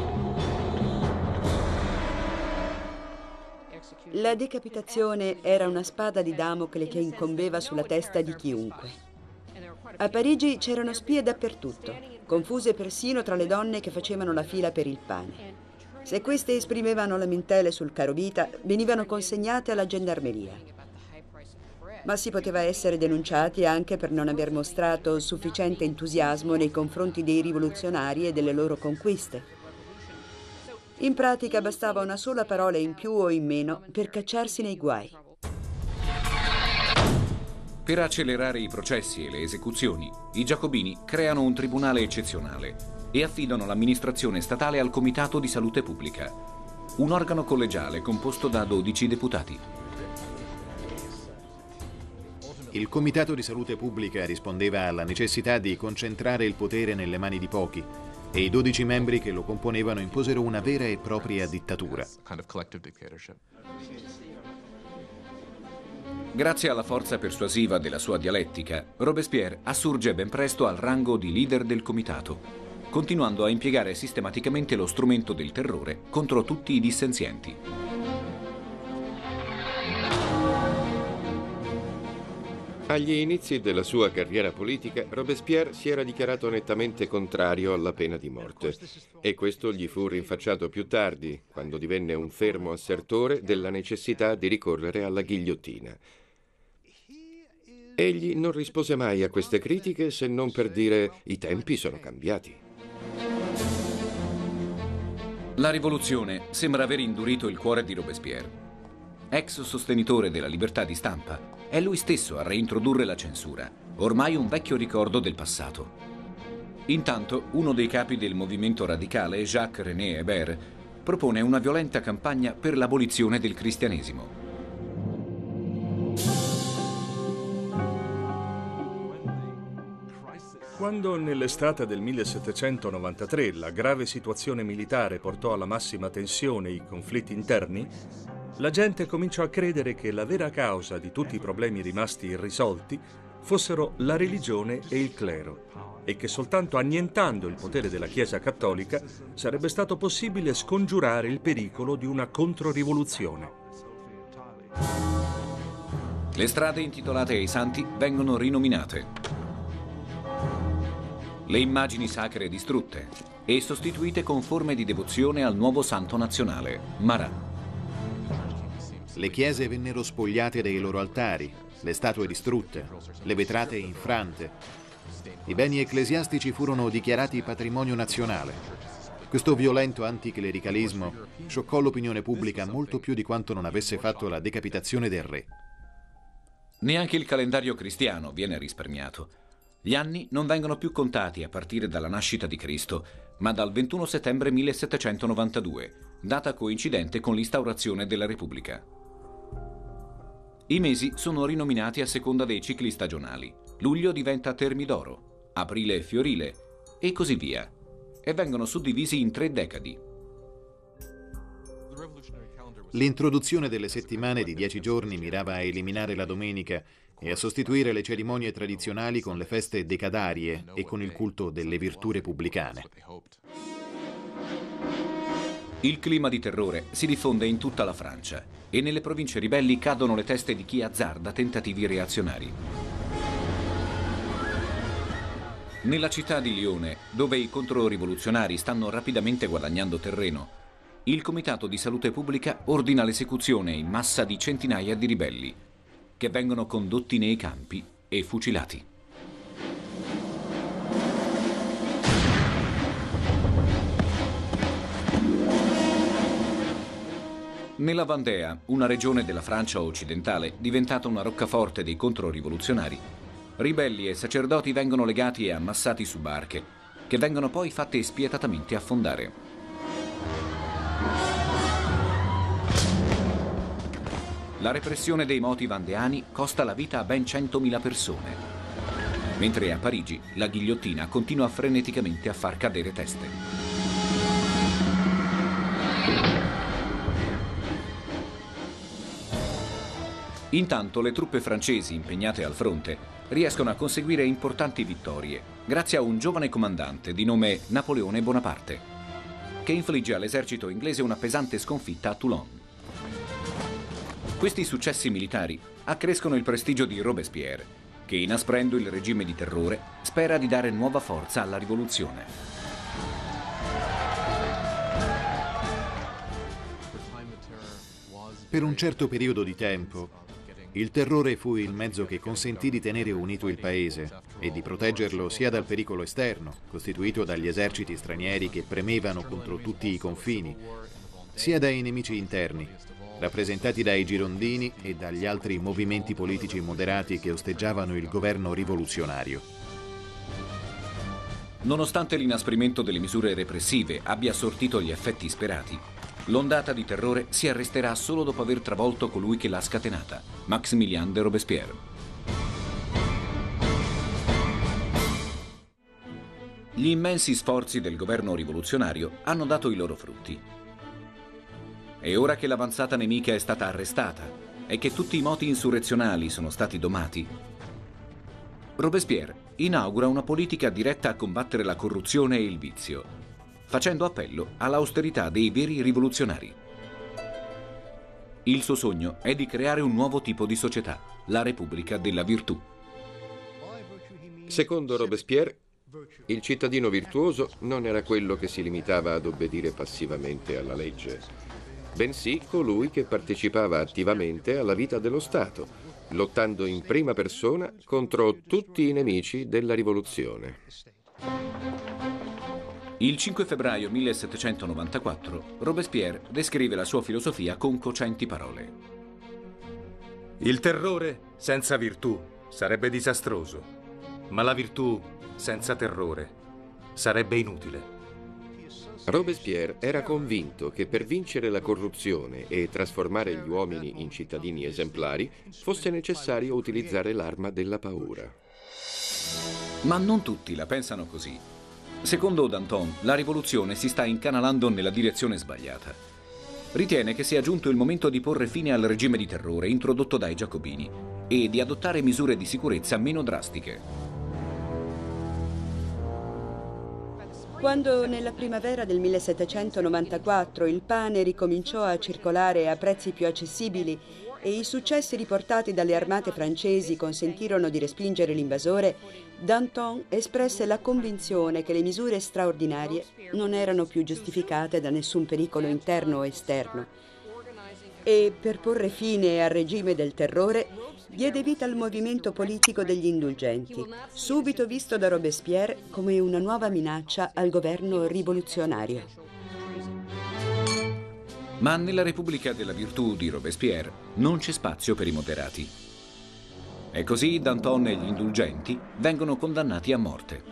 La decapitazione era una spada di Damocle che incombeva sulla testa di chiunque. A Parigi c'erano spie dappertutto, confuse persino tra le donne che facevano la fila per il pane. Se queste esprimevano lamentele sul carovita, venivano consegnate alla gendarmeria. Ma si poteva essere denunciati anche per non aver mostrato sufficiente entusiasmo nei confronti dei rivoluzionari e delle loro conquiste. In pratica bastava una sola parola in più o in meno per cacciarsi nei guai. Per accelerare i processi e le esecuzioni, i giacobini creano un tribunale eccezionale e affidano l'amministrazione statale al Comitato di Salute Pubblica, un organo collegiale composto da 12 deputati. Il Comitato di Salute Pubblica rispondeva alla necessità di concentrare il potere nelle mani di pochi e i dodici membri che lo componevano imposero una vera e propria dittatura. Grazie alla forza persuasiva della sua dialettica, Robespierre assurge ben presto al rango di leader del comitato, continuando a impiegare sistematicamente lo strumento del terrore contro tutti i dissenzienti. Agli inizi della sua carriera politica, Robespierre si era dichiarato nettamente contrario alla pena di morte e questo gli fu rinfacciato più tardi, quando divenne un fermo assertore della necessità di ricorrere alla ghigliottina. Egli non rispose mai a queste critiche se non per dire i tempi sono cambiati. La rivoluzione sembra aver indurito il cuore di Robespierre. Ex sostenitore della libertà di stampa, è lui stesso a reintrodurre la censura, ormai un vecchio ricordo del passato. Intanto, uno dei capi del movimento radicale, Jacques René Hébert, propone una violenta campagna per l'abolizione del cristianesimo. Quando nell'estate del 1793 la grave situazione militare portò alla massima tensione i conflitti interni, la gente cominciò a credere che la vera causa di tutti i problemi rimasti irrisolti fossero la religione e il clero e che soltanto annientando il potere della Chiesa cattolica sarebbe stato possibile scongiurare il pericolo di una controrivoluzione. Le strade intitolate ai santi vengono rinominate. Le immagini sacre distrutte e sostituite con forme di devozione al nuovo santo nazionale, Marat. Le chiese vennero spogliate dei loro altari, le statue distrutte, le vetrate infrante. I beni ecclesiastici furono dichiarati patrimonio nazionale. Questo violento anticlericalismo scioccò l'opinione pubblica molto più di quanto non avesse fatto la decapitazione del re. Neanche il calendario cristiano viene risparmiato. Gli anni non vengono più contati a partire dalla nascita di Cristo, ma dal 21 settembre 1792, data coincidente con l'instaurazione della Repubblica. I mesi sono rinominati a seconda dei cicli stagionali. Luglio diventa Termidoro, aprile Fiorile e così via. E vengono suddivisi in tre decadi. L'introduzione delle settimane di dieci giorni mirava a eliminare la domenica e a sostituire le cerimonie tradizionali con le feste decadarie e con il culto delle virtù repubblicane. Il clima di terrore si diffonde in tutta la Francia e nelle province ribelli cadono le teste di chi azzarda tentativi reazionari. Nella città di Lione, dove i controrivoluzionari stanno rapidamente guadagnando terreno, il Comitato di Salute Pubblica ordina l'esecuzione in massa di centinaia di ribelli, che vengono condotti nei campi e fucilati. Nella Vandea, una regione della Francia occidentale diventata una roccaforte dei controrivoluzionari, ribelli e sacerdoti vengono legati e ammassati su barche, che vengono poi fatte spietatamente affondare. La repressione dei moti vandeani costa la vita a ben 100.000 persone, mentre a Parigi la ghigliottina continua freneticamente a far cadere teste. Intanto le truppe francesi impegnate al fronte riescono a conseguire importanti vittorie grazie a un giovane comandante di nome Napoleone Bonaparte, che infligge all'esercito inglese una pesante sconfitta a Toulon. Questi successi militari accrescono il prestigio di Robespierre, che inasprendo il regime di terrore spera di dare nuova forza alla rivoluzione. Per un certo periodo di tempo, il terrore fu il mezzo che consentì di tenere unito il paese e di proteggerlo sia dal pericolo esterno, costituito dagli eserciti stranieri che premevano contro tutti i confini, sia dai nemici interni, rappresentati dai girondini e dagli altri movimenti politici moderati che osteggiavano il governo rivoluzionario. Nonostante l'inasprimento delle misure repressive abbia sortito gli effetti sperati, L'ondata di terrore si arresterà solo dopo aver travolto colui che l'ha scatenata, Maximilien de Robespierre. Gli immensi sforzi del governo rivoluzionario hanno dato i loro frutti. E ora che l'avanzata nemica è stata arrestata e che tutti i moti insurrezionali sono stati domati, Robespierre inaugura una politica diretta a combattere la corruzione e il vizio, facendo appello all'austerità dei veri rivoluzionari. Il suo sogno è di creare un nuovo tipo di società, la Repubblica della Virtù. Secondo Robespierre, il cittadino virtuoso non era quello che si limitava ad obbedire passivamente alla legge, bensì colui che partecipava attivamente alla vita dello Stato, lottando in prima persona contro tutti i nemici della rivoluzione. Il 5 febbraio 1794 Robespierre descrive la sua filosofia con cocenti parole. Il terrore senza virtù sarebbe disastroso, ma la virtù senza terrore sarebbe inutile. Robespierre era convinto che per vincere la corruzione e trasformare gli uomini in cittadini esemplari fosse necessario utilizzare l'arma della paura. Ma non tutti la pensano così. Secondo Danton, la rivoluzione si sta incanalando nella direzione sbagliata. Ritiene che sia giunto il momento di porre fine al regime di terrore introdotto dai giacobini e di adottare misure di sicurezza meno drastiche. Quando nella primavera del 1794 il pane ricominciò a circolare a prezzi più accessibili e i successi riportati dalle armate francesi consentirono di respingere l'invasore, Danton espresse la convinzione che le misure straordinarie non erano più giustificate da nessun pericolo interno o esterno e per porre fine al regime del terrore diede vita al movimento politico degli indulgenti, subito visto da Robespierre come una nuova minaccia al governo rivoluzionario. Ma nella Repubblica della Virtù di Robespierre non c'è spazio per i moderati. E così Danton e gli indulgenti vengono condannati a morte.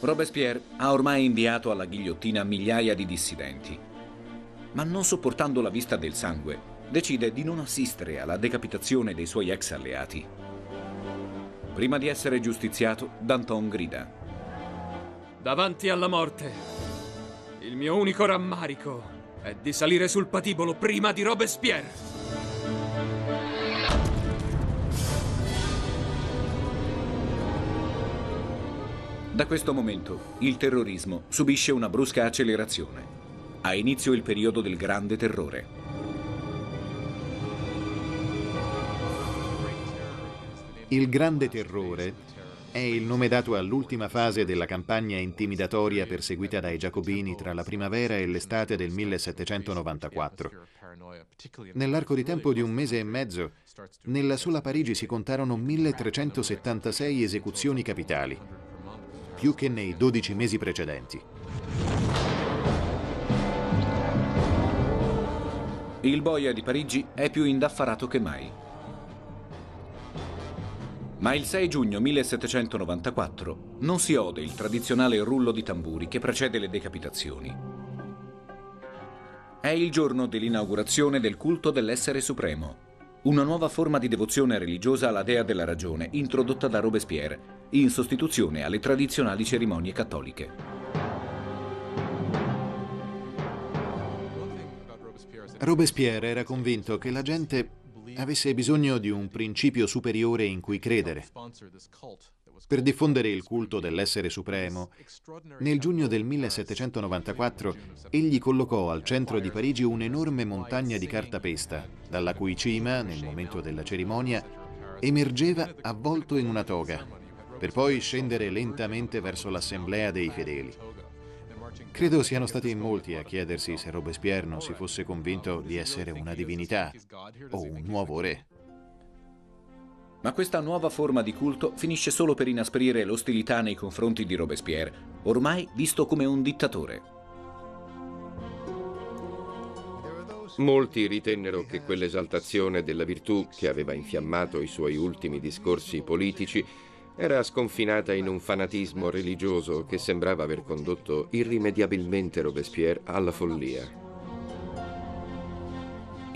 Robespierre ha ormai inviato alla ghigliottina migliaia di dissidenti, ma non sopportando la vista del sangue, decide di non assistere alla decapitazione dei suoi ex alleati. Prima di essere giustiziato, Danton grida. Davanti alla morte, il mio unico rammarico è di salire sul patibolo prima di Robespierre. Da questo momento il terrorismo subisce una brusca accelerazione. Ha inizio il periodo del grande terrore. Il Grande Terrore è il nome dato all'ultima fase della campagna intimidatoria perseguita dai giacobini tra la primavera e l'estate del 1794. Nell'arco di tempo di un mese e mezzo, nella sola Parigi si contarono 1376 esecuzioni capitali, più che nei 12 mesi precedenti. Il boia di Parigi è più indaffarato che mai. Ma il 6 giugno 1794 non si ode il tradizionale rullo di tamburi che precede le decapitazioni. È il giorno dell'inaugurazione del culto dell'essere supremo, una nuova forma di devozione religiosa alla dea della ragione introdotta da Robespierre in sostituzione alle tradizionali cerimonie cattoliche. Robespierre era convinto che la gente avesse bisogno di un principio superiore in cui credere. Per diffondere il culto dell'essere supremo, nel giugno del 1794 egli collocò al centro di Parigi un'enorme montagna di cartapesta, dalla cui cima, nel momento della cerimonia, emergeva avvolto in una toga, per poi scendere lentamente verso l'assemblea dei fedeli. Credo siano stati in molti a chiedersi se Robespierre non si fosse convinto di essere una divinità o un nuovo re. Ma questa nuova forma di culto finisce solo per inasprire l'ostilità nei confronti di Robespierre, ormai visto come un dittatore. Molti ritennero che quell'esaltazione della virtù che aveva infiammato i suoi ultimi discorsi politici era sconfinata in un fanatismo religioso che sembrava aver condotto irrimediabilmente Robespierre alla follia.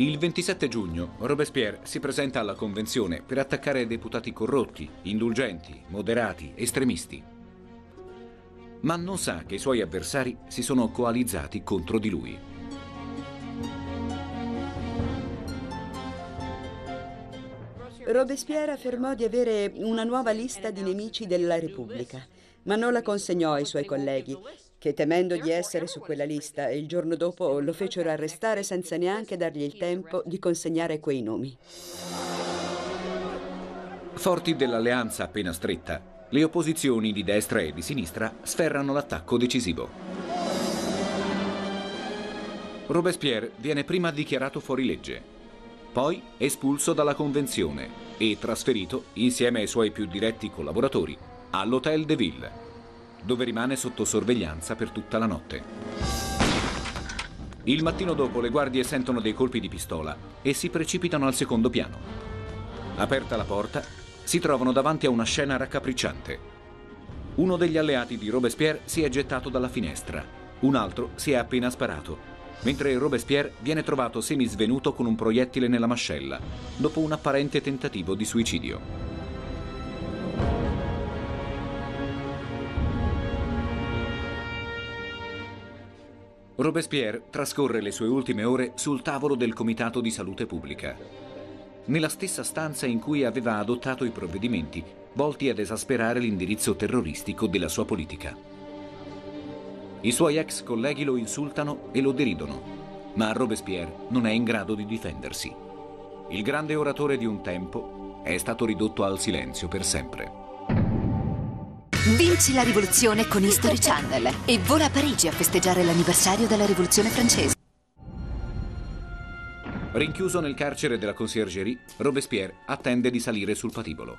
Il 27 giugno Robespierre si presenta alla convenzione per attaccare deputati corrotti, indulgenti, moderati, estremisti. Ma non sa che i suoi avversari si sono coalizzati contro di lui. Robespierre affermò di avere una nuova lista di nemici della Repubblica, ma non la consegnò ai suoi colleghi, che temendo di essere su quella lista il giorno dopo lo fecero arrestare senza neanche dargli il tempo di consegnare quei nomi. Forti dell'alleanza appena stretta, le opposizioni di destra e di sinistra sferrano l'attacco decisivo. Robespierre viene prima dichiarato fuori legge, poi espulso dalla convenzione e trasferito, insieme ai suoi più diretti collaboratori, all'Hôtel de Ville, dove rimane sotto sorveglianza per tutta la notte. Il mattino dopo le guardie sentono dei colpi di pistola e si precipitano al secondo piano. Aperta la porta, si trovano davanti a una scena raccapricciante. Uno degli alleati di Robespierre si è gettato dalla finestra, un altro si è appena sparato, mentre Robespierre viene trovato semisvenuto con un proiettile nella mascella, dopo un apparente tentativo di suicidio. Robespierre trascorre le sue ultime ore sul tavolo del Comitato di Salute Pubblica nella stessa stanza in cui aveva adottato i provvedimenti volti ad esasperare l'indirizzo terroristico della sua politica. I suoi ex colleghi lo insultano e lo deridono, ma Robespierre non è in grado di difendersi. Il grande oratore di un tempo è stato ridotto al silenzio per sempre. Vinci la rivoluzione con History Channel e vola a Parigi a festeggiare l'anniversario della rivoluzione francese. Rinchiuso nel carcere della conciergerie, Robespierre attende di salire sul patibolo.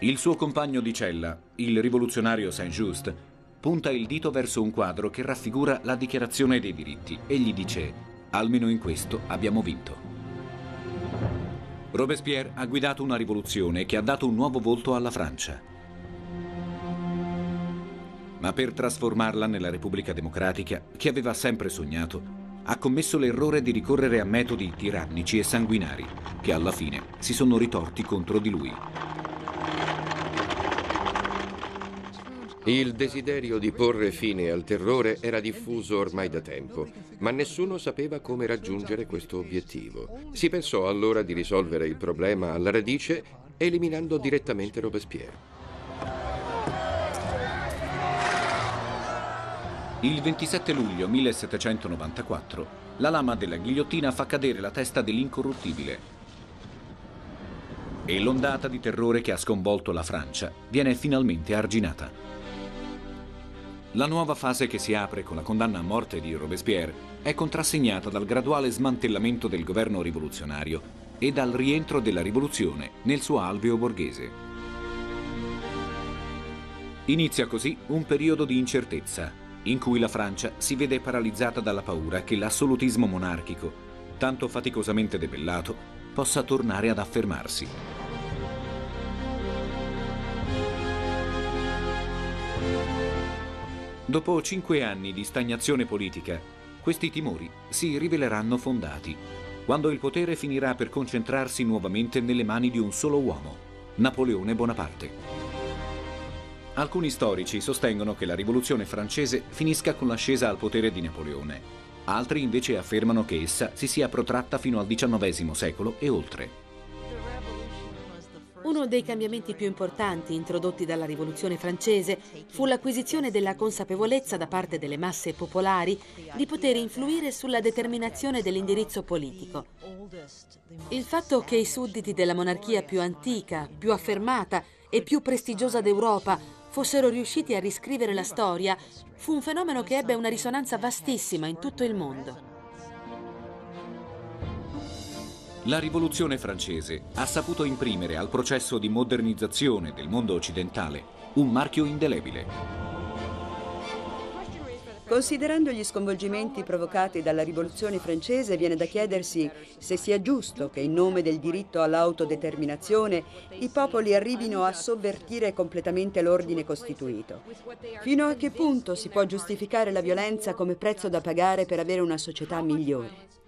Il suo compagno di cella, il rivoluzionario Saint-Just, punta il dito verso un quadro che raffigura la dichiarazione dei diritti e gli dice almeno in questo abbiamo vinto. Robespierre ha guidato una rivoluzione che ha dato un nuovo volto alla Francia ma per trasformarla nella Repubblica Democratica, che aveva sempre sognato, ha commesso l'errore di ricorrere a metodi tirannici e sanguinari, che alla fine si sono ritorti contro di lui. Il desiderio di porre fine al terrore era diffuso ormai da tempo, ma nessuno sapeva come raggiungere questo obiettivo. Si pensò allora di risolvere il problema alla radice eliminando direttamente Robespierre. Il 27 luglio 1794 la lama della ghigliottina fa cadere la testa dell'incorruttibile e l'ondata di terrore che ha sconvolto la Francia viene finalmente arginata. La nuova fase che si apre con la condanna a morte di Robespierre è contrassegnata dal graduale smantellamento del governo rivoluzionario e dal rientro della rivoluzione nel suo alveo borghese. Inizia così un periodo di incertezza in cui la Francia si vede paralizzata dalla paura che l'assolutismo monarchico, tanto faticosamente debellato, possa tornare ad affermarsi. Dopo cinque anni di stagnazione politica, questi timori si riveleranno fondati, quando il potere finirà per concentrarsi nuovamente nelle mani di un solo uomo, Napoleone Bonaparte. Alcuni storici sostengono che la rivoluzione francese finisca con l'ascesa al potere di Napoleone. Altri invece affermano che essa si sia protratta fino al XIX secolo e oltre. Uno dei cambiamenti più importanti introdotti dalla rivoluzione francese fu l'acquisizione della consapevolezza da parte delle masse popolari di poter influire sulla determinazione dell'indirizzo politico. Il fatto che i sudditi della monarchia più antica, più affermata e più prestigiosa d'Europa fossero riusciti a riscrivere la storia fu un fenomeno che ebbe una risonanza vastissima in tutto il mondo. La rivoluzione francese ha saputo imprimere al processo di modernizzazione del mondo occidentale un marchio indelebile. Considerando gli sconvolgimenti provocati dalla rivoluzione francese, viene da chiedersi se sia giusto che in nome del diritto all'autodeterminazione i popoli arrivino a sovvertire completamente l'ordine costituito. Fino a che punto si può giustificare la violenza come prezzo da pagare per avere una società migliore?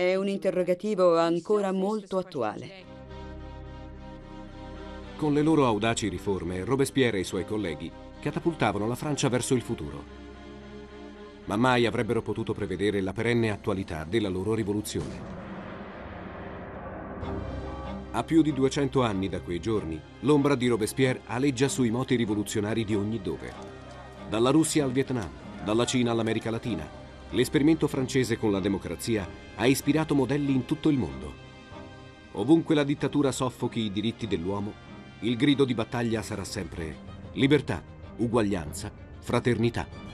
È un interrogativo ancora molto attuale. Con le loro audaci riforme, Robespierre e i suoi colleghi catapultavano la Francia verso il futuro ma mai avrebbero potuto prevedere la perenne attualità della loro rivoluzione. A più di 200 anni da quei giorni, l'ombra di Robespierre aleggia sui moti rivoluzionari di ogni dove. Dalla Russia al Vietnam, dalla Cina all'America Latina, L'esperimento francese con la democrazia ha ispirato modelli in tutto il mondo. Ovunque la dittatura soffochi i diritti dell'uomo, il grido di battaglia sarà sempre libertà, uguaglianza, fraternità.